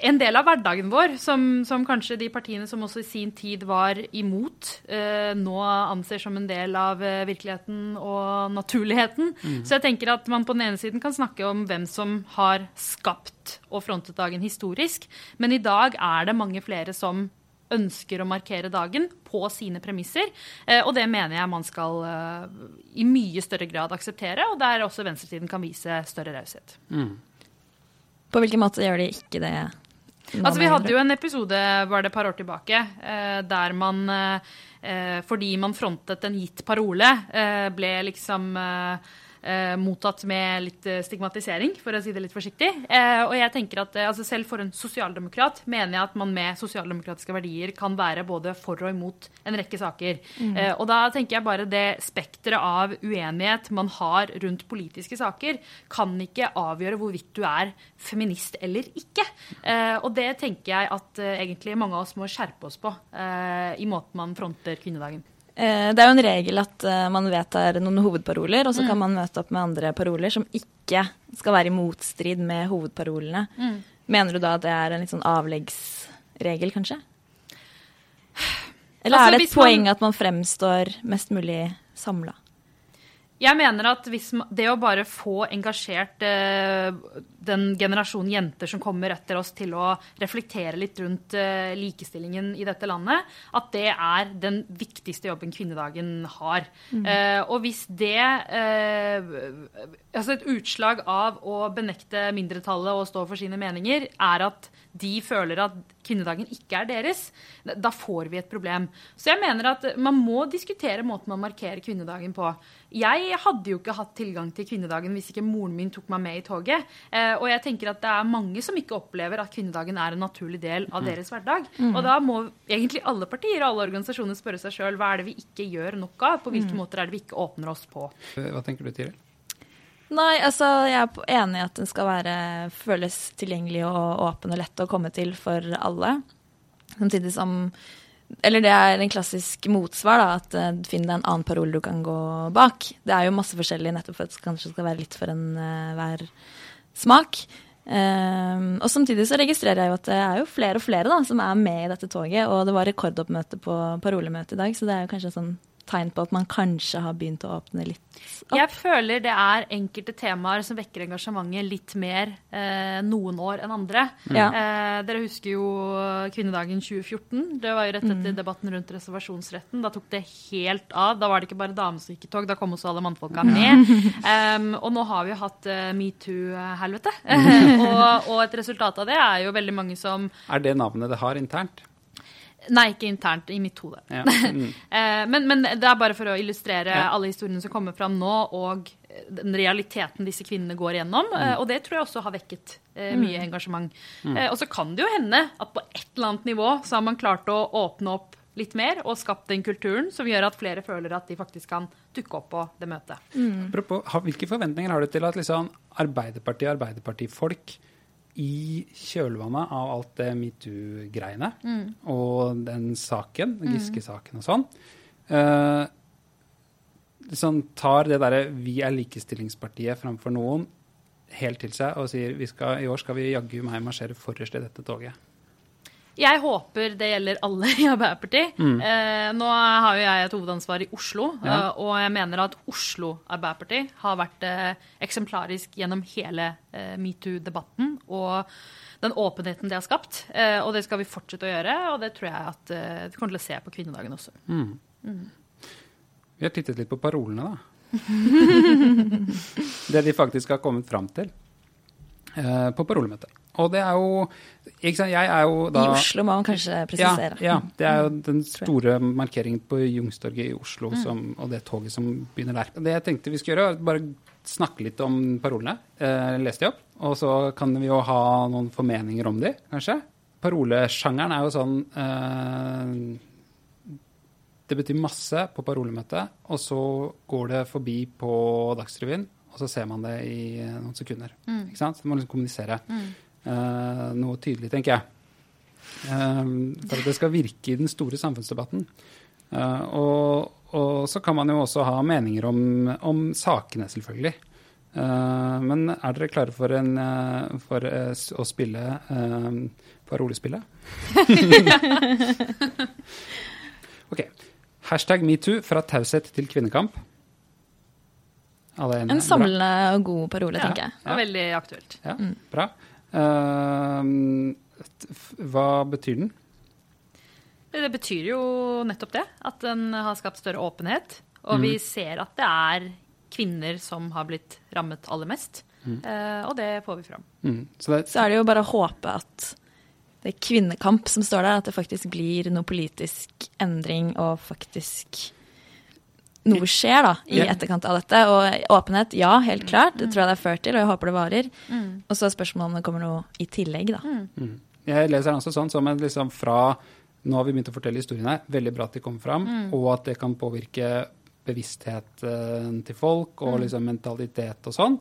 en del av hverdagen vår, som, som kanskje de partiene som også i sin tid var imot, eh, nå anser som en del av eh, virkeligheten og naturligheten. Så jeg tenker at man på den ene siden kan snakke om hvem som har skapt og frontet dagen historisk, men i dag er det mange flere som ønsker å markere dagen på sine premisser. Eh, og det mener jeg man skal eh, i mye større grad akseptere, og der også venstresiden kan vise større raushet. På hvilken måte gjør de ikke det? Altså, Vi hadde jo en episode var det et par år tilbake eh, der man, eh, eh, fordi man frontet en gitt parole, ble liksom eh, mottatt med litt eh, stigmatisering, for å si det litt forsiktig. Eh, og jeg tenker at eh, altså Selv for en sosialdemokrat mener jeg at man med sosialdemokratiske verdier kan være både for og imot en rekke saker. Eh, og da tenker jeg bare det spekteret av uenighet man har rundt politiske saker, kan ikke avgjøre hvorvidt du er feminist eller ikke. Eh, og det tenker jeg at egentlig mange av oss må skjerpe oss på i måten man fronter kvinnedagen. Eh, Det er jo en regel at eh, man vedtar noen hovedparoler, og så kan man møte opp med andre paroler som ikke skal være i motstrid med hovedparolene. Mener du da at det er en litt sånn avleggsregel, kanskje? [sighs] Eller Altså, er det et poeng man- at man fremstår mest mulig samla? Jeg mener at hvis det å bare få engasjert eh, den generasjonen jenter som kommer etter oss til å reflektere litt rundt eh, likestillingen i dette landet, at det er den viktigste jobben kvinnedagen har. Eh, og hvis det eh, Altså et utslag av å benekte mindretallet og stå for sine meninger, er at de føler at kvinnedagen ikke er deres, da får vi et problem. Så jeg mener at man må diskutere måten man markerer kvinnedagen på. Jeg hadde jo ikke hatt tilgang til kvinnedagen hvis ikke moren min tok meg med i toget. Eh, og jeg tenker at det er mange som ikke opplever at kvinnedagen er en naturlig del av deres hverdag. Og da må egentlig alle partier og alle organisasjoner spørre seg sjøl hva er det vi ikke gjør nok av? På hvilke måter er det vi ikke åpner oss på? Eh, Hva tenker du, Tiril? Nei, altså jeg er enig i at den skal være, føles tilgjengelig og åpen og lett å komme til for alle. Samtidig som Eller det er en klassisk motsvar, da, at eh, finn deg en annen parole du kan gå bak. Det er jo masse forskjellig nettopp for at det kanskje skal være litt for en uh, hver smak. Um, og samtidig så registrerer jeg jo at det er jo flere og flere da, som er med i dette toget, og det var rekordoppmøte på parolemøtet i dag, så det er jo kanskje sånn tegn på at man kanskje har begynt å åpne litt opp? Jeg føler det er enkelte temaer som vekker engasjementet litt mer eh, noen år enn andre. Ja. Eh, dere husker jo kvinnedagen 2014. Det var jo rett etter debatten rundt reservasjonsretten. Da tok det helt av. Da var det ikke bare damer som gikk i tog, da kom også alle mannfolka med. [laughs] um, og nå har vi jo hatt uh, metoo-helvete. [laughs] og, og et resultat av det er jo veldig mange som Er det navnet det har internt? Nei, ikke internt, i mitt hode. Ja. [laughs] Mm. Eh, men, men det er bare for å illustrere Ja. alle historiene som kommer fram nå, og den realiteten disse kvinnene går igjennom. Mm. Eh, og det tror jeg også har vekket eh, mye engasjement. Eh, og så kan det jo hende at på et eller annet nivå så har man klart å åpne opp litt mer og skapt den kulturen som gjør at flere føler at de faktisk kan dukke opp på det møtet. Apropos, hvilke forventninger har du til at liksom Arbeiderpartiet og Arbeiderpartifolk i kjølvannet av alt det metoo-greiene og den saken, Giske-saken og sånn, eh, liksom tar det derre 'vi er likestillingspartiet' framfor noen helt til seg og sier vi skal, i år skal vi jaggu meg marsjere forrest i dette toget. Jeg håper det gjelder alle i Arbeiderpartiet. Eh, nå har jo jeg et hovedansvar i Oslo, Mm. Ja. eh, og jeg mener at Oslo Arbeiderparti har vært eh, eksemplarisk gjennom hele eh, metoo-debatten og den åpenheten det har skapt. Eh, og det skal vi fortsette å gjøre, og det tror jeg at eh, vi kommer til å se på kvinnedagen også. Vi har tittet litt på parolene, da. [laughs] det de faktisk har kommet fram til eh, på parolemøtet. Og det er jo ikke sant, Jeg er jo da I Oslo må man kanskje presisere. Ja, ja, det er jo den store markeringen på Jungstorget i Oslo som, og det toget som begynner der. Det jeg tenkte vi skulle gjøre, var bare snakke litt om parolene. Eh, leste de opp. Og så kan vi jo ha noen formeninger om de, kanskje. Parolesjangeren er jo sånn eh, Det betyr masse på parolemøtet, og så går det forbi på Dagsrevyen, og så ser man det i eh, noen sekunder. Ikke sant? Så man må liksom kommunisere eh, noe tydelig, tenker jeg. Um, for at det skal virke i den store samfunnsdebatten. Uh, og, og så kan man jo også ha meninger om, om sakene, selvfølgelig. Men er dere klare for, en, for å spille parolespillet? [laughs] ok. Hashtag metoo fra taushet til kvinnekamp. Alle? En samlende og god parole, Ja, tenker jeg. og veldig aktuelt. Ja, bra. Uh, hva betyr den? Det betyr jo nettopp det, at den har skapt større åpenhet. Og vi ser at det er kvinner som har blitt rammet aller mest. Eh, og det får vi fram. Mm. Så det, Så er det jo bare å håpe at det er kvinnekamp som står der, at det faktisk blir noe politisk endring og faktisk noe skjer da, i etterkant av dette. Og åpenhet, ja, helt klart. Det tror jeg det er ført til, og jeg håper det varer. Og så er spørsmålet om det kommer noe i tillegg, da. Jeg leser den også sånn som en liksom fra Nå har vi begynt å fortelle historien her. Veldig bra at de kommer fram, og at det kan påvirke bevisstheten til folk og liksom mentalitet og sånn.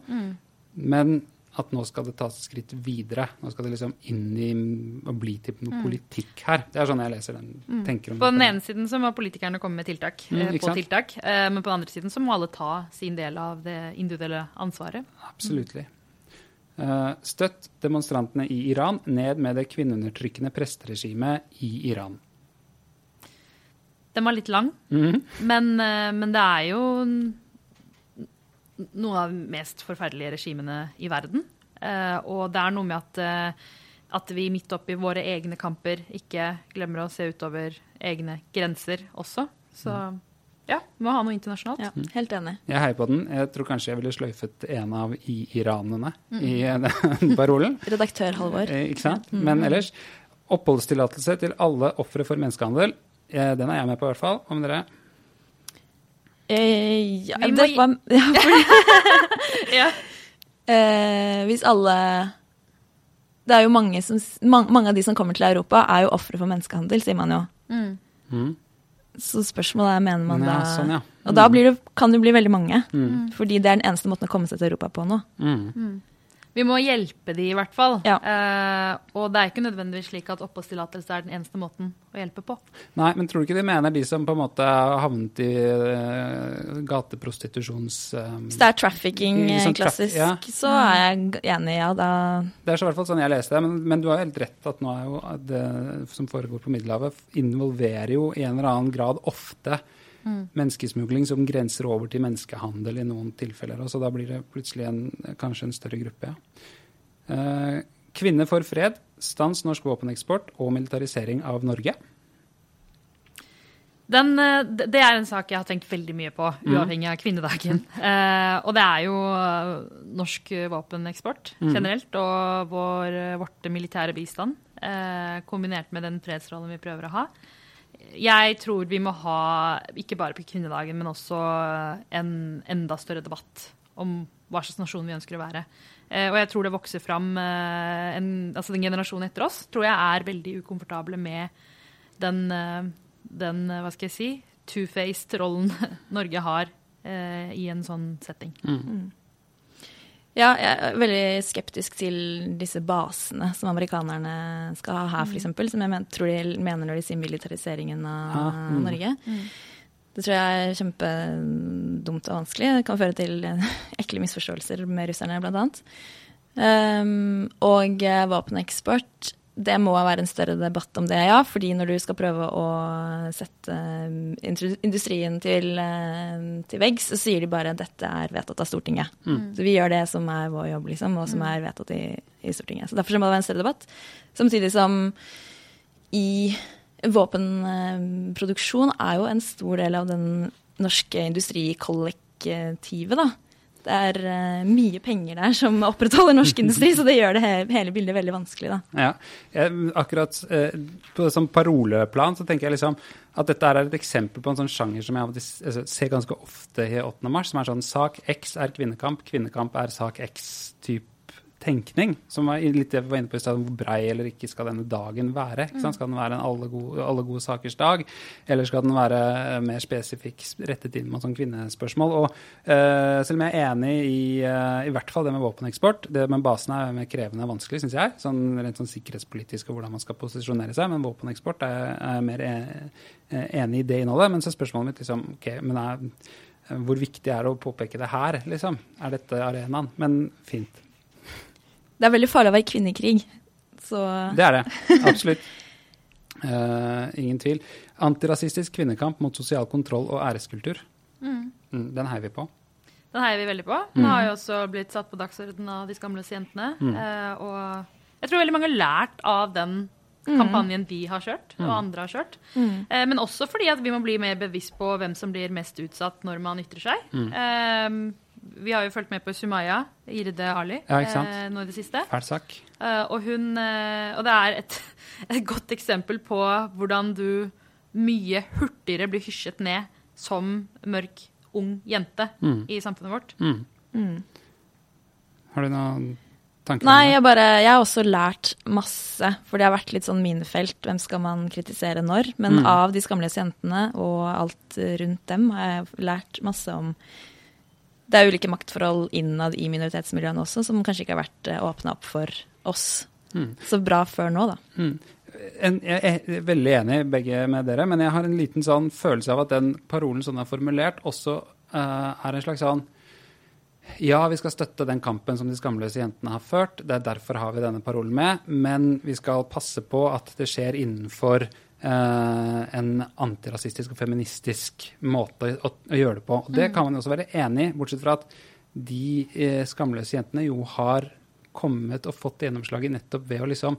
Men at nå skal det tas et skritt videre. Nå skal det liksom inn i og bli til noe politikk her. Det er sånn jeg leser den. tenker om På den ene siden så må politikerne komme med tiltak, Mm, eh, på tiltak. Eh, men på den andre siden så må alle ta sin del av det individuelle ansvaret. Absolutt. Eh, støtt demonstrantene i Iran ned med det kvinneundertrykkende presteregimet i Iran. Den var litt lang, Mhm. men, men det er jo noen av de mest forferdelige regimene i verden. Eh, og det er noe med at, eh, at vi midt oppi våre egne kamper ikke glemmer å se utover egne grenser også. Så ja, vi må ha noe internasjonalt. Ja, helt enig. Jeg heier på den. Jeg tror kanskje jeg ville sløyfet en av i-iranene i [laughs] den parolen. Redaktør Halvor. Eh, Ikke sant? Men ellers oppholdstillatelse til alle ofre for menneskehandel. Eh, Den er jeg med på, i hvert fall. Hva med dere? Eh, ja, Vi må det gi- var, [laughs] ja, fordi, [laughs] Ja. eh, hvis alle Det er jo mange, som, man, mange av de som kommer til Europa, er jo ofre for menneskehandel, sier man jo. Mm. Så spørsmålet er, mener man Ja, da sånn, ja. Og da blir det, kan det bli veldig mange. Mm. Fordi det er den eneste måten å komme seg til Europa på nå. Mm. Vi må hjelpe de i hvert fall. Ja. Eh, og det er ikke nødvendigvis slik at oppholdstillatelse er den eneste måten å hjelpe på. Nei, men tror du ikke de mener de som på en måte har havnet i uh, gateprostitusjons... eh, Hvis det er trafficking sånn klassisk, ja. så er jeg enig, ja. Da Det er så i hvert fall sånn jeg leser det, men, men du har helt rett at nå er jo det som foregår på Middelhavet, involverer jo i en eller annen grad ofte menneskesmugling som grenser over til menneskehandel i noen tilfeller. Og så da blir det plutselig en, kanskje en større gruppe. Ja. Eh, kvinner for fred, stans norsk våpeneksport og militarisering av Norge. Den, eh, det er en sak jeg har tenkt veldig mye på, uavhengig av kvinnedagen. Eh, og det er jo eh, norsk våpeneksport generelt og vår, vårt militære bistand, eh, kombinert med den fredsrollen vi prøver å ha. Jeg tror vi må ha, ikke bare på kvinnedagen, men også en enda større debatt om hva slags nasjon vi ønsker å være. Eh, og jeg tror det vokser fram eh, en, altså Den generasjonen etter oss tror jeg er veldig ukomfortable med den, eh, den hva skal jeg si, two-faced rollen [laughs] Norge har i en sånn setting. Ja, jeg er veldig skeptisk til disse basene som amerikanerne skal ha her, f.eks. Som jeg men, tror de mener når de sier militariseringen av Ja, mm. Norge. Det tror jeg er kjempedumt og vanskelig. Det kan føre til [laughs] ekle misforståelser med russerne, annet. Um, og eh, våpeneksport, det må være en større debatt om det, ja. Fordi når du skal prøve å sette um, industrien til, eh, til veggs, så sier de bare at dette er vedtatt av Stortinget. Så vi gjør det som er vår jobb, liksom, og som er vedtatt i, i Stortinget. Så derfor må det være en større debatt. Samtidig som i våpenproduksjon er jo en stor del av den norske industrikollektivet, da. Det er uh, mye penger der som opprettholder norsk [laughs] industri, så det gjør det he hele bildet veldig vanskelig, da. Ja, jeg, akkurat uh, på sånn paroleplan så tenker jeg liksom at dette er et eksempel på en sånn sjanger som jeg altså, ser ganske ofte i 8. mars, som er sånn sak X er kvinnekamp, kvinnekamp er sak X-type tenkning. Som var litt det vi var inne på i stad, hvor brei eller ikke skal denne dagen være. Skal den være en alle gode, alle gode sakers dag, eller skal den være eh, mer spesifikk rettet inn mot sånn kvinnespørsmål? Og uh, selv om jeg er enig i uh, i hvert fall det med våpeneksport, det med basen er mer krevende og vanskelig, syns jeg. Sånn, rent sånn sikkerhetspolitisk og hvordan man skal posisjonere seg. Men våpeneksport er jeg mer e- eh, enig i det innholdet. Men så er spørsmålet mitt liksom, ok, men er, hvor viktig er det å påpeke det her, liksom? Er dette arenaen? Men fint. Det er veldig farlig å være kvinne i krig. Så Det er det. Absolutt. Uh, [laughs] ingen tvil. Antirasistisk kvinnekamp mot sosial kontroll og æreskultur. Mm, den heier vi på. Den heier vi veldig på. Den har jo også blitt satt på dagsordenen av de skamløse jentene. Uh, og jeg tror veldig mange har lært av den kampanjen vi har kjørt, og andre har kjørt. Uh, men også fordi at vi må bli mer bevisst på hvem som blir mest utsatt når man ytrer seg. Eh, vi har jo fulgt med på Sumaya, Irde Ali, Ja, ikke sant? eh, nå i det siste. Fæl sak. Eh, og, hun, eh, og det er et, [laughs] et godt eksempel på hvordan du mye hurtigere blir hysjet ned som mørk, ung jente i samfunnet vårt. Har du noen tanker Nei, jeg, bare, jeg har også lært masse, for det har vært litt sånn minefelt. Hvem skal man kritisere når? Men av de skamløse jentene og alt rundt dem har jeg lært masse om Det er ulike maktforhold innad i minoritetsmiljøene også, som kanskje ikke har vært åpna opp for oss. Så bra før nå, da. En, jeg er veldig enig begge med dere, men jeg har en liten sånn følelse av at den parolen sånn er formulert, også uh, er en slags sånn ja, vi skal støtte den kampen som de skamløse jentene har ført. Det er derfor har vi denne parolen med. Men vi skal passe på at det skjer innenfor eh, en antirasistisk og feministisk måte å, å gjøre det på. Og det kan man jo også være enig i, bortsett fra at de eh, skamløse jentene jo har kommet og fått gjennomslaget nettopp ved å liksom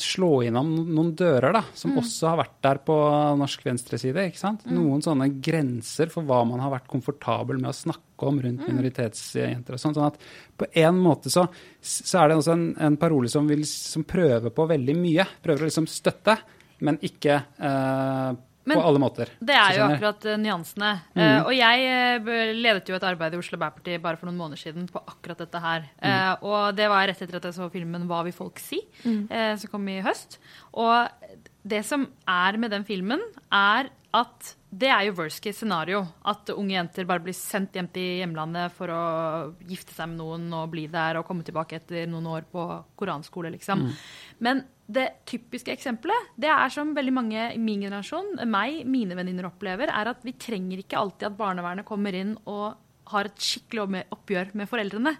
slå innom noen dører da, som også har vært der på norsk venstreside. ikke sant? Noen sånne grenser for hva man har vært komfortabel med å snakke om rundt minoritetsjenter. og sånn, sånn at På en måte så, så er det også en, en parole som, vil, som prøver på veldig mye. Prøver å liksom støtte, men ikke eh, Men på alle måter. Det er jo akkurat eh, nyansene. Uh, og jeg eh, ledet jo et arbeid i Oslo Bærparti bare for noen måneder siden på akkurat dette her. Eh, og det var rett etter at jeg så filmen 'Hva vil folk si?', eh, som kom i høst. Og det som er med den filmen, er at det er jo worst case scenario. At unge jenter bare blir sendt hjem til hjemlandet for å gifte seg med noen og bli der og komme tilbake etter noen år på koranskole, liksom. Men det typiske eksempelet, det er som veldig mange i min generasjon, meg, mine venninner opplever, er at vi trenger ikke alltid at barnevernet kommer inn og har et skikkelig oppgjør med foreldrene.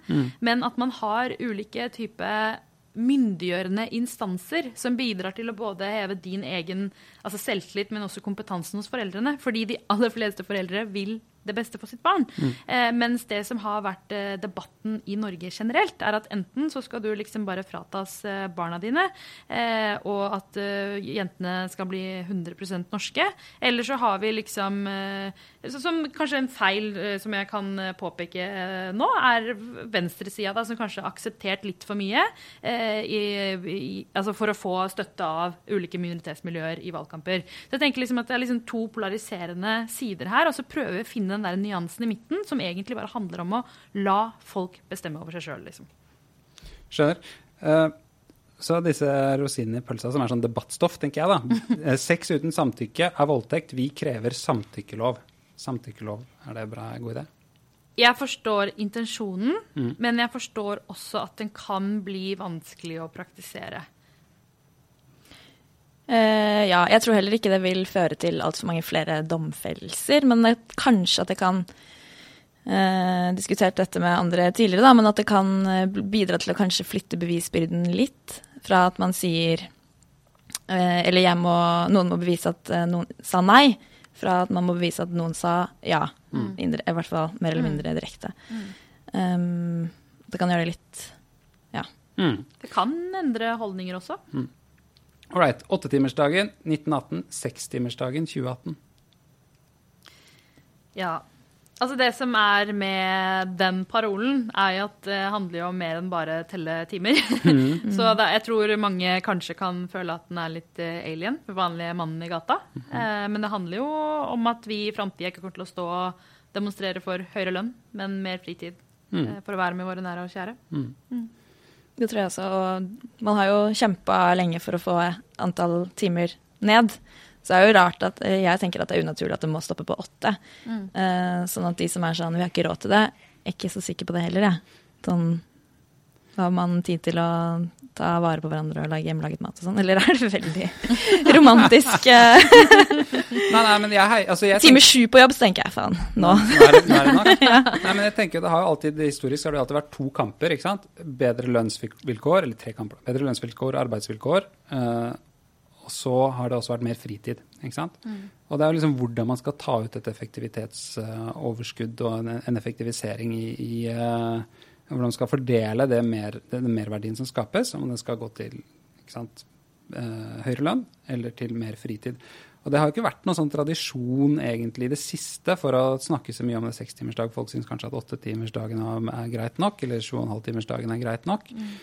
Men at man har ulike typer myndiggjørende instanser som bidrar til å både heve din egen altså selvtillit, men også kompetansen hos foreldrene. Fordi de aller fleste foreldre vil det beste for sitt barn. Mm. Eh, mens det som har vært eh, debatten i Norge generelt, er at enten så skal du liksom bare fratas eh, barna dine, eh, og at eh, jentene skal bli 100% norske, eller så har vi liksom eh, Som kanskje en feil som jeg kan påpeke nå, er venstresida, som kanskje har akseptert litt for mye i, i, altså for å få støtte av ulike minoritetsmiljøer i valgkamper. Så jeg tenker liksom at Det er liksom to polariserende sider her, og så prøver vi å finne den der nyansen i midten som egentlig bare handler om å la folk bestemme over seg sjøl. Liksom. Skjønner. Uh, så disse rosinene i pølsa som er sånn debattstoff, tenker jeg da. [laughs] Eh, sex uten samtykke er voldtekt. Vi krever samtykkelov. Samtykkelov, er det bra? God idé? Jeg forstår intensjonen, mm. men jeg forstår også at den kan bli vanskelig å praktisere. Uh, ja, jeg tror heller ikke det vil føre til altfor mange flere domfellelser. Men det, kanskje at det kan uh, Diskutert dette med andre tidligere, da, men at det kan eh, bidra til å kanskje flytte bevisbyrden litt. Fra at man sier uh, Eller jeg må, noen må bevise at noen sa nei. Fra at man må bevise at noen sa ja. Mm. Indre, I hvert fall mer eller mm. mindre direkte. Mm. Um, det kan gjøre det litt Ja. Mm. Det kan endre holdninger også. Mm. Ålreit. Åttetimersdagen 1918, sekstimersdagen 2018. Ja. Altså Det som er med den parolen, er jo at det handler jo om mer enn bare telle timer. Mm. [laughs] Så da, jeg tror mange kanskje kan føle at den er litt uh, alien for vanlige mannen i gata. Mm. Uh, men det handler jo om at vi i framtida ikke kommer til å stå og demonstrere for høyere lønn, men mer fritid. Mm. eh, for å være med våre nære og kjære. Mm. Det tror jeg også. Og man har jo kjempa lenge for å få antall timer ned. Så det er jo rart at eh, jeg tenker at det er unaturlig at det må stoppe på åtte. Mm. Uh, sånn at de som er sånn vi har ikke råd til det, er ikke så sikker på det heller, jeg. Sånn da har man tid til å ta vare på hverandre og lage hjemmelaget mat og sånn? Eller er det veldig [laughs] romantisk? nei, nei, men jeg, altså jeg Time sju på jobb, så tenker jeg faen, nå. nå er det, nå er det nok. [laughs] ja. Nei, men jeg tenker det har jo alltid, Historisk har det alltid vært to kamper. ikke sant? Bedre lønnsvilkår, eller tre kamper. Bedre lønnsvilkår og arbeidsvilkår. Uh, og så har det også vært mer fritid. ikke sant? Mm. Og det er jo liksom hvordan man skal ta ut et effektivitetsoverskudd uh, og en, en, effektivisering i, i uh, hvordan man skal fordele det mer, den merverdien som skapes, om det skal gå til sant, eh, høyere lønn eller til mer fritid. Og Det har jo ikke vært noen sånn tradisjon egentlig i det siste for å snakke så mye om det sekstimersdag. Folk syns kanskje at åttetimersdagen er greit nok, eller sju og en halv timersdagen er greit nok. Mm.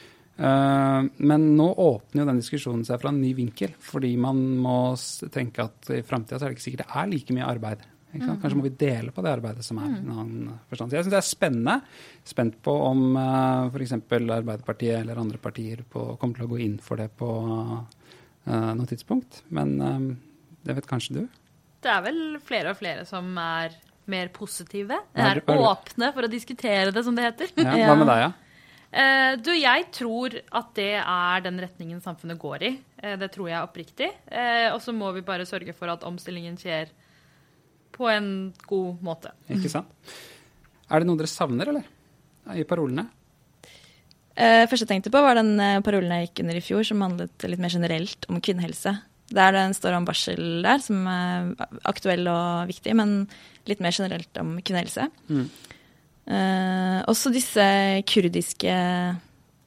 Uh, men nå åpner jo den diskusjonen seg fra en ny vinkel, fordi man må tenke at i framtida er det ikke sikkert det er like mye arbeid. Kanskje må vi dele på det arbeidet som er. Mm. Jeg syns det er spennende. Spent på om uh, eh, f.eks. Arbeiderpartiet eller andre partier på, kommer til å gå inn for det på uh, noe tidspunkt. Men um, det vet kanskje du? Det er vel flere og flere som er mer positive. Er åpne for å diskutere det, som det heter. Ja, hva med deg, ja? Uh, [laughs] du, jeg tror at det er den retningen samfunnet går i. Uh, det tror jeg oppriktig. Uh, og så må vi bare sørge for at omstillingen skjer på en god måte. Ikke sant. Er det noe dere savner, eller? I parolene? Uh, første jeg tenkte på, var den uh, parolen jeg gikk under i fjor, som handlet litt mer generelt om kvinnehelse. Der det står om barsel der, som er aktuell og viktig, men litt mer generelt om kvinnehelse. Mm. Eh, også disse kurdiske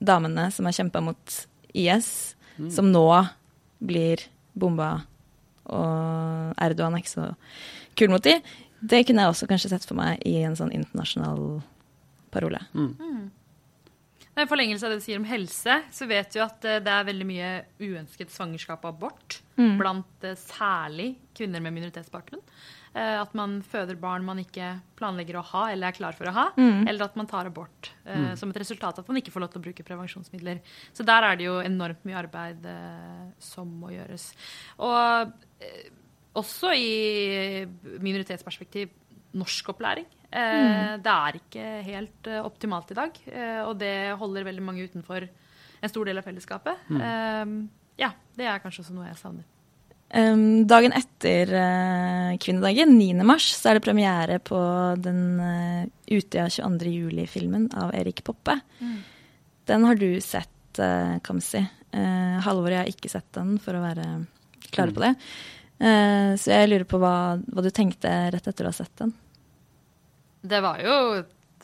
damene som har kjempa mot IS, mm. som nå blir bomba, og Erdogan er ikke så kul mot de. Det kunne jeg også kanskje sett for meg i en sånn internasjonal parole. Mm. Mm. I forlengelse av det du sier om helse, så vet du at eh, det er veldig mye uønsket svangerskap og abort mm. blant eh, særlig kvinner med minoritetsbakgrunn. Eh, at man føder barn man ikke planlegger å ha eller er klar for å ha. Mm. Eller at man tar abort mm. som et resultat av at man ikke får lov til å bruke prevensjonsmidler. Så der er det jo enormt mye arbeid som må gjøres. Og også i minoritetsperspektiv norskopplæring. Eh, mm. Det er ikke helt eh, optimalt i dag, eh, og det holder veldig mange utenfor en stor del av fellesskapet. Mm. Ja, det er kanskje også noe jeg savner. Um, dagen etter uh, kvinnedagen, 9. mars, så er det premiere på den uh, Utøya 22. juli-filmen av Erik Poppe. Mm. Den har du sett, sett uh, Kamzy. Uh, Halvor og jeg har ikke sett den, for å være klare Mm. på det. Uh, så jeg lurer på hva, hva du tenkte rett etter å ha sett den. Det var jo,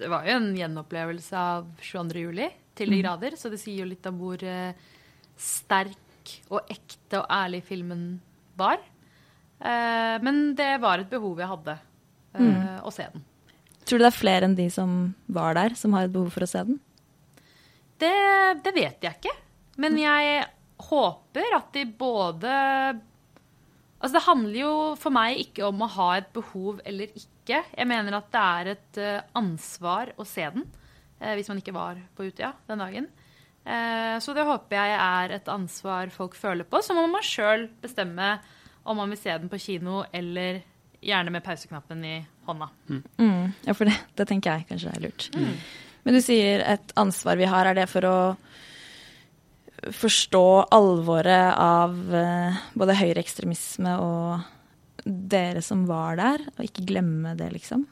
det var jo en gjenopplevelse av 22. juli til de grader, så det sier jo litt om hvor eh, sterk og ekte og ærlig filmen var. Eh, men det var et behov jeg hadde, eh, å se den. Tror du det er flere enn de som var der, som har et behov for å se den? Det, det vet jeg ikke. Men jeg håper at de både Altså, det handler jo for meg ikke om å ha et behov eller ikke. Jeg mener at det er et eh, ansvar å se den, eh, hvis man ikke var på Utøya den dagen. Eh, så det håper jeg er et ansvar folk føler på. Så må man sjøl bestemme om man vil se den på kino eller gjerne med pauseknappen i hånda. Mm, ja, for det, det tenker jeg kanskje er lurt. Men du sier et ansvar vi har. Er det for å forstå alvoret av eh, både høyreekstremisme og dere som var der, og ikke glemme det, liksom?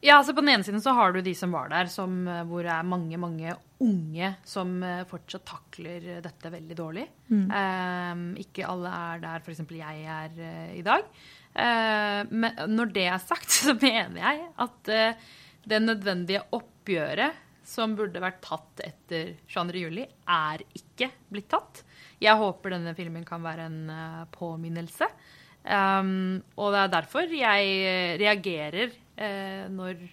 Ja, altså På den ene siden så har du de som var der, som, eh, hvor det er mange mange unge som eh, fortsatt takler dette veldig dårlig. Eh, ikke alle er der f.eks. jeg er eh, i dag. Eh, men når det er sagt, [laughs] så mener jeg at det nødvendige oppgjøret som burde vært tatt etter 22. juli, er ikke blitt tatt. Jeg håper denne filmen kan være en eh, påminnelse. Um, og det er derfor jeg eh, reagerer uh, når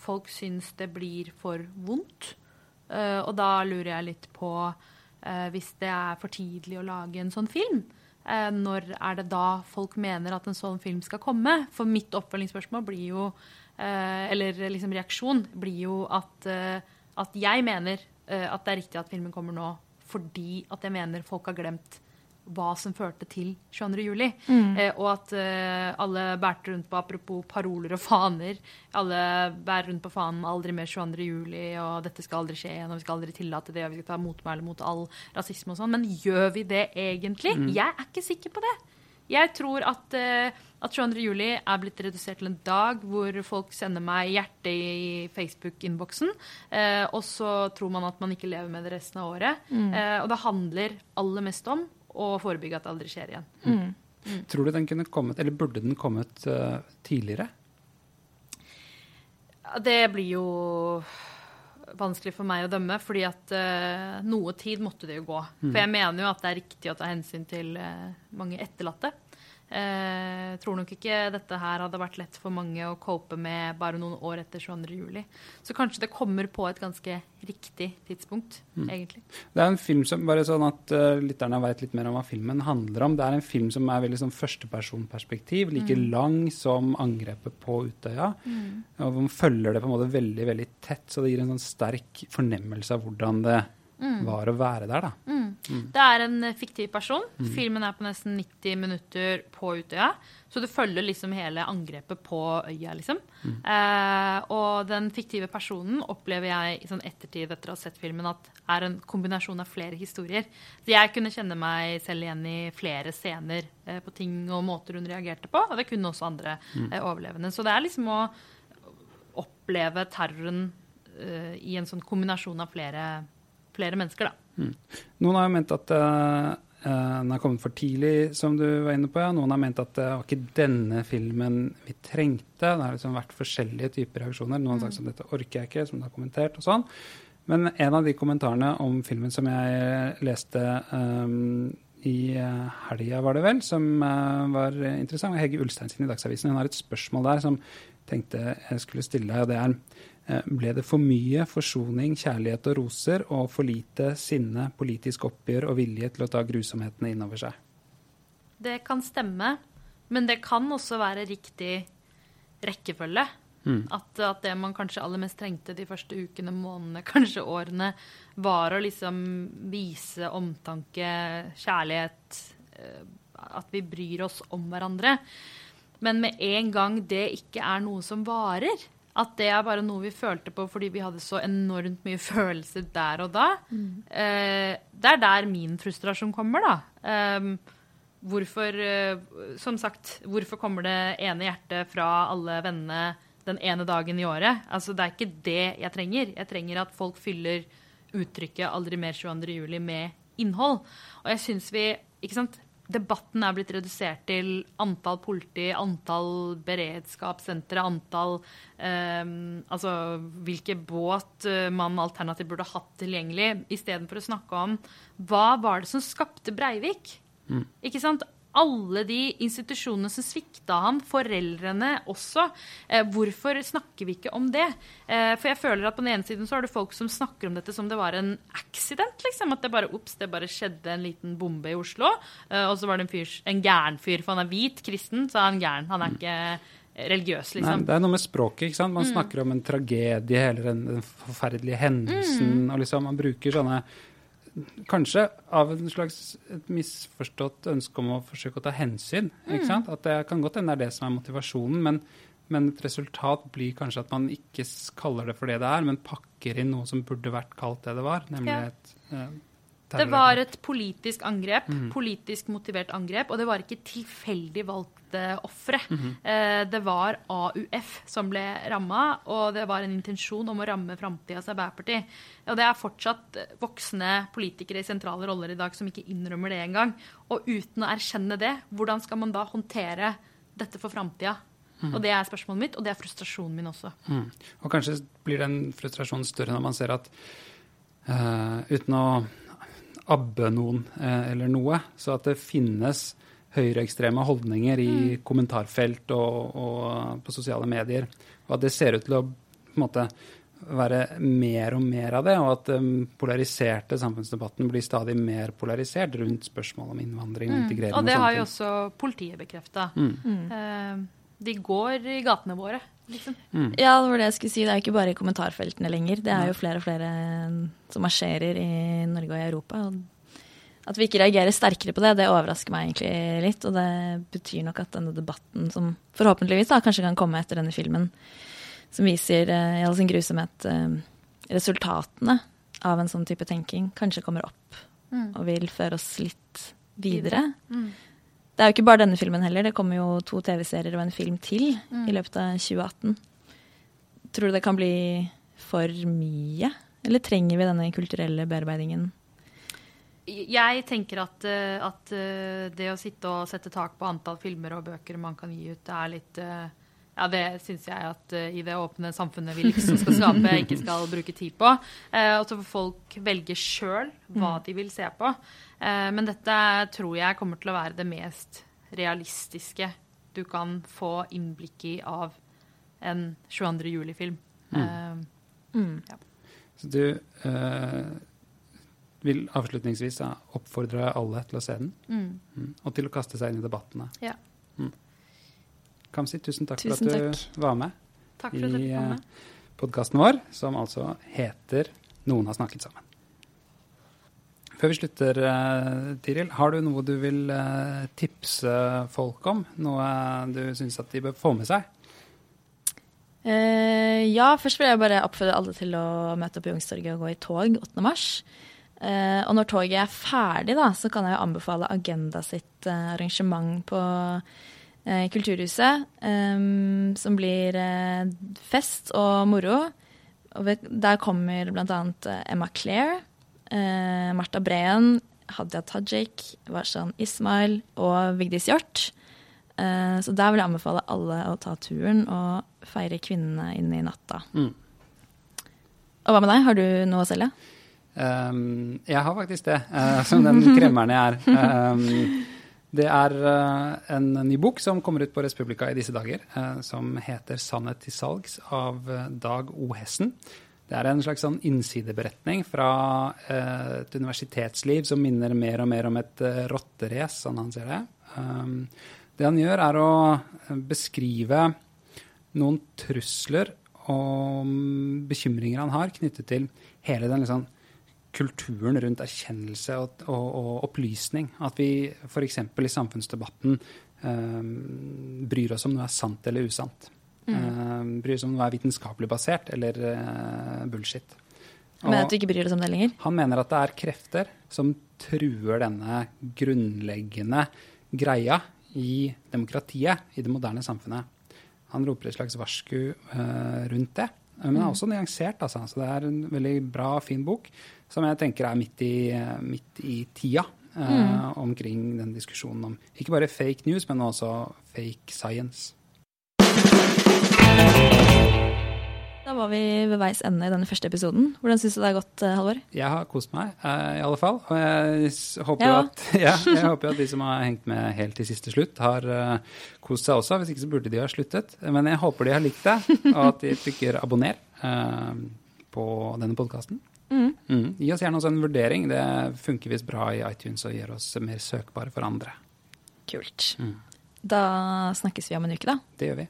folk syns det blir for vondt. Uh, og da lurer jeg litt på, uh, hvis det er for tidlig å lage en sånn film, når er det da folk mener at en sånn film skal komme? For mitt oppfølgingsspørsmål blir jo, eller liksom reaksjon, blir jo at, eh, at jeg mener eh, at det er riktig at filmen kommer nå fordi at jeg mener folk har glemt hva som førte til 22. juli. Eh, og at eh, alle bærte rundt på, apropos paroler og faner, alle bærer rundt på fanen 'aldri mer 22. juli', og 'dette skal aldri skje igjen', og 'vi skal aldri tillate det', og 'vi skal ta motmæle mot all rasisme' og sånn. Men gjør vi det egentlig? Jeg er ikke sikker på det. Jeg tror at, eh, at 22. juli er blitt redusert til en dag hvor folk sender meg hjerte i Facebook-innboksen, eh, og så tror man at man ikke lever med det resten av året. Eh, og det handler aller mest om å forebygge at det aldri skjer igjen. Tror du den kunne kommet, eller burde den kommet uh, tidligere? Det blir jo vanskelig for meg å dømme, fordi at uh, noe tid måtte det jo gå. For jeg mener jo at det er riktig å ta hensyn til uh, mange etterlatte. Eh, tror nok ikke dette her hadde vært lett for mange å cope med bare noen år etter 22. juli. Så kanskje det kommer på et ganske riktig tidspunkt, egentlig. Det er en film som, bare sånn at uh, lytterne vet litt mer om hva filmen handler om. Det er en film som er veldig sånn førstepersonperspektiv, like lang som angrepet på Utøya. Og man følger det på en måte veldig veldig tett, så det gir en sånn sterk fornemmelse av hvordan det var å være der. da. Det er en eh, fiktiv person. Filmen er på nesten 90 minutter på Utøya. Så du følger liksom hele angrepet på øya, liksom. Eh, og den fiktive personen opplever jeg i sånn ettertid etter å ha sett filmen at er en kombinasjon av flere historier. Så jeg kunne kjenne meg selv igjen i flere scener eh, på ting og måter hun reagerte på. Og det kunne også andre eh, overlevende. Så det er liksom å oppleve terroren eh, i en sånn kombinasjon av flere, flere mennesker, da. Noen har jo ment at eh, eh, den har kommet for tidlig, som du var inne på. ja. Noen har ment at det var ikke denne filmen vi trengte. Det har liksom vært forskjellige typer reaksjoner. Noen har sagt at dette orker jeg ikke, som du har kommentert og sånn. Men en av de kommentarene om filmen som jeg leste um, i eh, helga, var det vel, som uh, var interessant, var Hegge Ulstein sin i Dagsavisen. Hun har et spørsmål der som tenkte jeg skulle stille deg, og det er eh, ble det for mye forsoning, kjærlighet og roser, og for lite sinne, politisk oppgjør og vilje til å ta grusomhetene inn over seg? Det kan stemme, men det kan også være riktig rekkefølge. At, at det man kanskje aller mest trengte de første ukene, månedene, [laughs] kanskje årene, var å liksom vise omtanke, kjærlighet, eh, at vi bryr oss om hverandre. Men med en gang det ikke er noe som varer, at det er bare noe vi følte på fordi vi hadde så enormt mye [laughs] følelser der og da, eh, det er der min frustrasjon kommer, da. Eh, Hvorfor, eh, som sagt, hvorfor kommer det ene hjertet fra alle vennene den ene dagen i året? Altså, det er ikke det jeg trenger. Jeg trenger at folk fyller uttrykket 'aldri mer 22. juli' med innhold. Og jeg syns vi ikke sant, Debatten er blitt redusert til antall politi, antall beredskapssentre, antall eh, Altså hvilke båt eh, man alternativt burde hatt tilgjengelig, istedenfor å snakke om hva var det som skapte Breivik? Ikke sant? Alle de institusjonene som svikta han, foreldrene også. Eh, hvorfor snakker vi ikke om det? Eh, for jeg føler at på den ene siden så har du folk som snakker om dette som det var en accident. liksom, At det bare ops, det bare skjedde en liten bombe i Oslo. Eh, og så var det en, fyr, en gæren fyr, for han er hvit, kristen, så er han gæren. Han er ikke religiøs, Nei, liksom. det er noe med språket. ikke sant? Man snakker om en tragedie eller den, forferdelige hendelsen. og liksom Man bruker sånne Kanskje av en slags et misforstått ønske om å forsøke å ta hensyn. ikke sant? At det kan godt hende det er det som er motivasjonen, men, men et resultat blir kanskje at man ikke kaller det for det det er, men pakker inn noe som burde vært kalt det det var, nemlig Ja. et eh, Det var et politisk angrep, politisk motivert angrep, og det var ikke tilfeldig valgte ofre. eh, det var AUF som ble ramma, og det var en intensjon om å ramme framtidas Arbeiderparti. Og det er fortsatt voksne politikere i sentrale roller i dag som ikke innrømmer det engang. Og uten å erkjenne det, hvordan skal man da håndtere dette for framtida? Og det er spørsmålet mitt, og det er frustrasjonen min også. Mm. Og kanskje blir den frustrasjonen større når man ser at uh, uten å abbe noen eh, eller noe, så at det finnes høyreekstreme holdninger i kommentarfelt og, og på sosiale medier, og at det ser ut til å på en måte være mer og mer av det, og at den polariserte samfunnsdebatten blir stadig mer polarisert rundt spørsmål om innvandring og integrering. Og det sånne har jo også politiet bekrefta. Mm. Eh, de går i gatene våre, liksom. Ja, det var det jeg skulle si. Det er jo ikke bare i kommentarfeltene lenger. Det er jo flere og flere som marsjerer i Norge og i Europa. Og at vi ikke reagerer sterkere på det, det overrasker meg egentlig litt. Og det betyr nok at denne debatten, som forhåpentligvis da kanskje kan komme etter denne filmen, som viser eh, i all sin grusomhet eh, resultatene av en sånn type tenking, kanskje kommer opp og vil føre oss litt videre. Det er jo ikke bare denne filmen heller. Det kommer jo to TV-serier og en film til i løpet av 2018. Tror du det kan bli for mye? Eller trenger vi denne kulturelle bearbeidingen? Jeg tenker at, eh, at eh, det å sitte og sette tak på antall filmer og bøker man kan gi ut, det er litt eh, Ja, det syns jeg at uh, i det åpne samfunnet vi liksom skal skape, ikke skal bruke tid på. Uh, Og så får folk velge sjøl hva de vil se på. Uh, Men dette tror jeg kommer til å være det mest realistiske du kan få innblikk i av en 22. juli-film. Eh, Så du eh, vil avslutningsvis da, oppfordre alle til å se den, Mm. og til å kaste seg inn i debattene. Ja. Kamzy, tusen takk Tusen for at takk. du var med Takk for i kom eh, podkasten vår, som altså heter 'Noen har snakket sammen'. Før vi slutter, eh, Tiril, har du noe du vil eh, tipse folk om? Noe du syns at de bør få med seg? Uh, ja, først vil jeg bare oppfordre alle til å møte opp i Youngstorget og gå i tog 8. mars. Eh, og når toget er ferdig, da, så kan jeg jo anbefale Agenda sitt arrangement på Kulturhuset, eh, som blir eh, fest og moro. Og der kommer bl.a. Emma Claire, eh, Marta Breen, Hadia Tajik, Warshan Ismail og Vigdis Hjorth. Eh, Så der vil jeg anbefale alle å ta turen og feire kvinnene inn i natta. Mm. Og hva med deg, har du noe å selge? Um, jeg har faktisk det, uh, [laughs] som den kremmeren jeg er. Um, [laughs] det er eh, en ny bok som kommer ut på Respublika i disse dager, eh, som heter 'Sannhet til salgs' av eh, Dag O. Hessen. Det er en slags sånn innsideberetning fra et universitetsliv som minner mer og mer om et rotterace, sånn han ser det. Um, det han gjør, er å beskrive noen trusler og mm, bekymringer han har knyttet til hele den liksom, kulturen rundt erkjennelse og, og, og opplysning. At vi f.eks. i samfunnsdebatten eh, bryr oss om noe er sant eller usant. Eh, bryr oss om noe er vitenskapelig basert eller eh, bullshit. Men at du ikke bryr deg om det lenger? han mener at det er krefter som truer denne grunnleggende greia i demokratiet, i det moderne samfunnet. Han roper et slags varsku eh, rundt det. Men den er også nyansert, altså. Så det er en veldig bra, fin bok som jeg tenker er midt i, midt i tida. Eh, omkring den diskusjonen om ikke bare fake news, men også fake science. Da var vi ved veis ende i denne første episoden. Hvordan syns du det har gått, eh, Halvor? Jeg har kost meg, eh, i alle fall. Og jeg håper Ja. at, [laughs] ja, jeg [laughs] håper at de som har hengt med helt til siste slutt, har eh, kost seg også. Hvis ikke så burde de ha sluttet. Men jeg håper de har likt det, og at de trykker abonner på denne podkasten. Mm. Gi oss gjerne også en vurdering. Det funker visst bra i iTunes og gjør oss mer søkbare for andre. Kult. Da snakkes vi om en uke, da. Det gjør vi.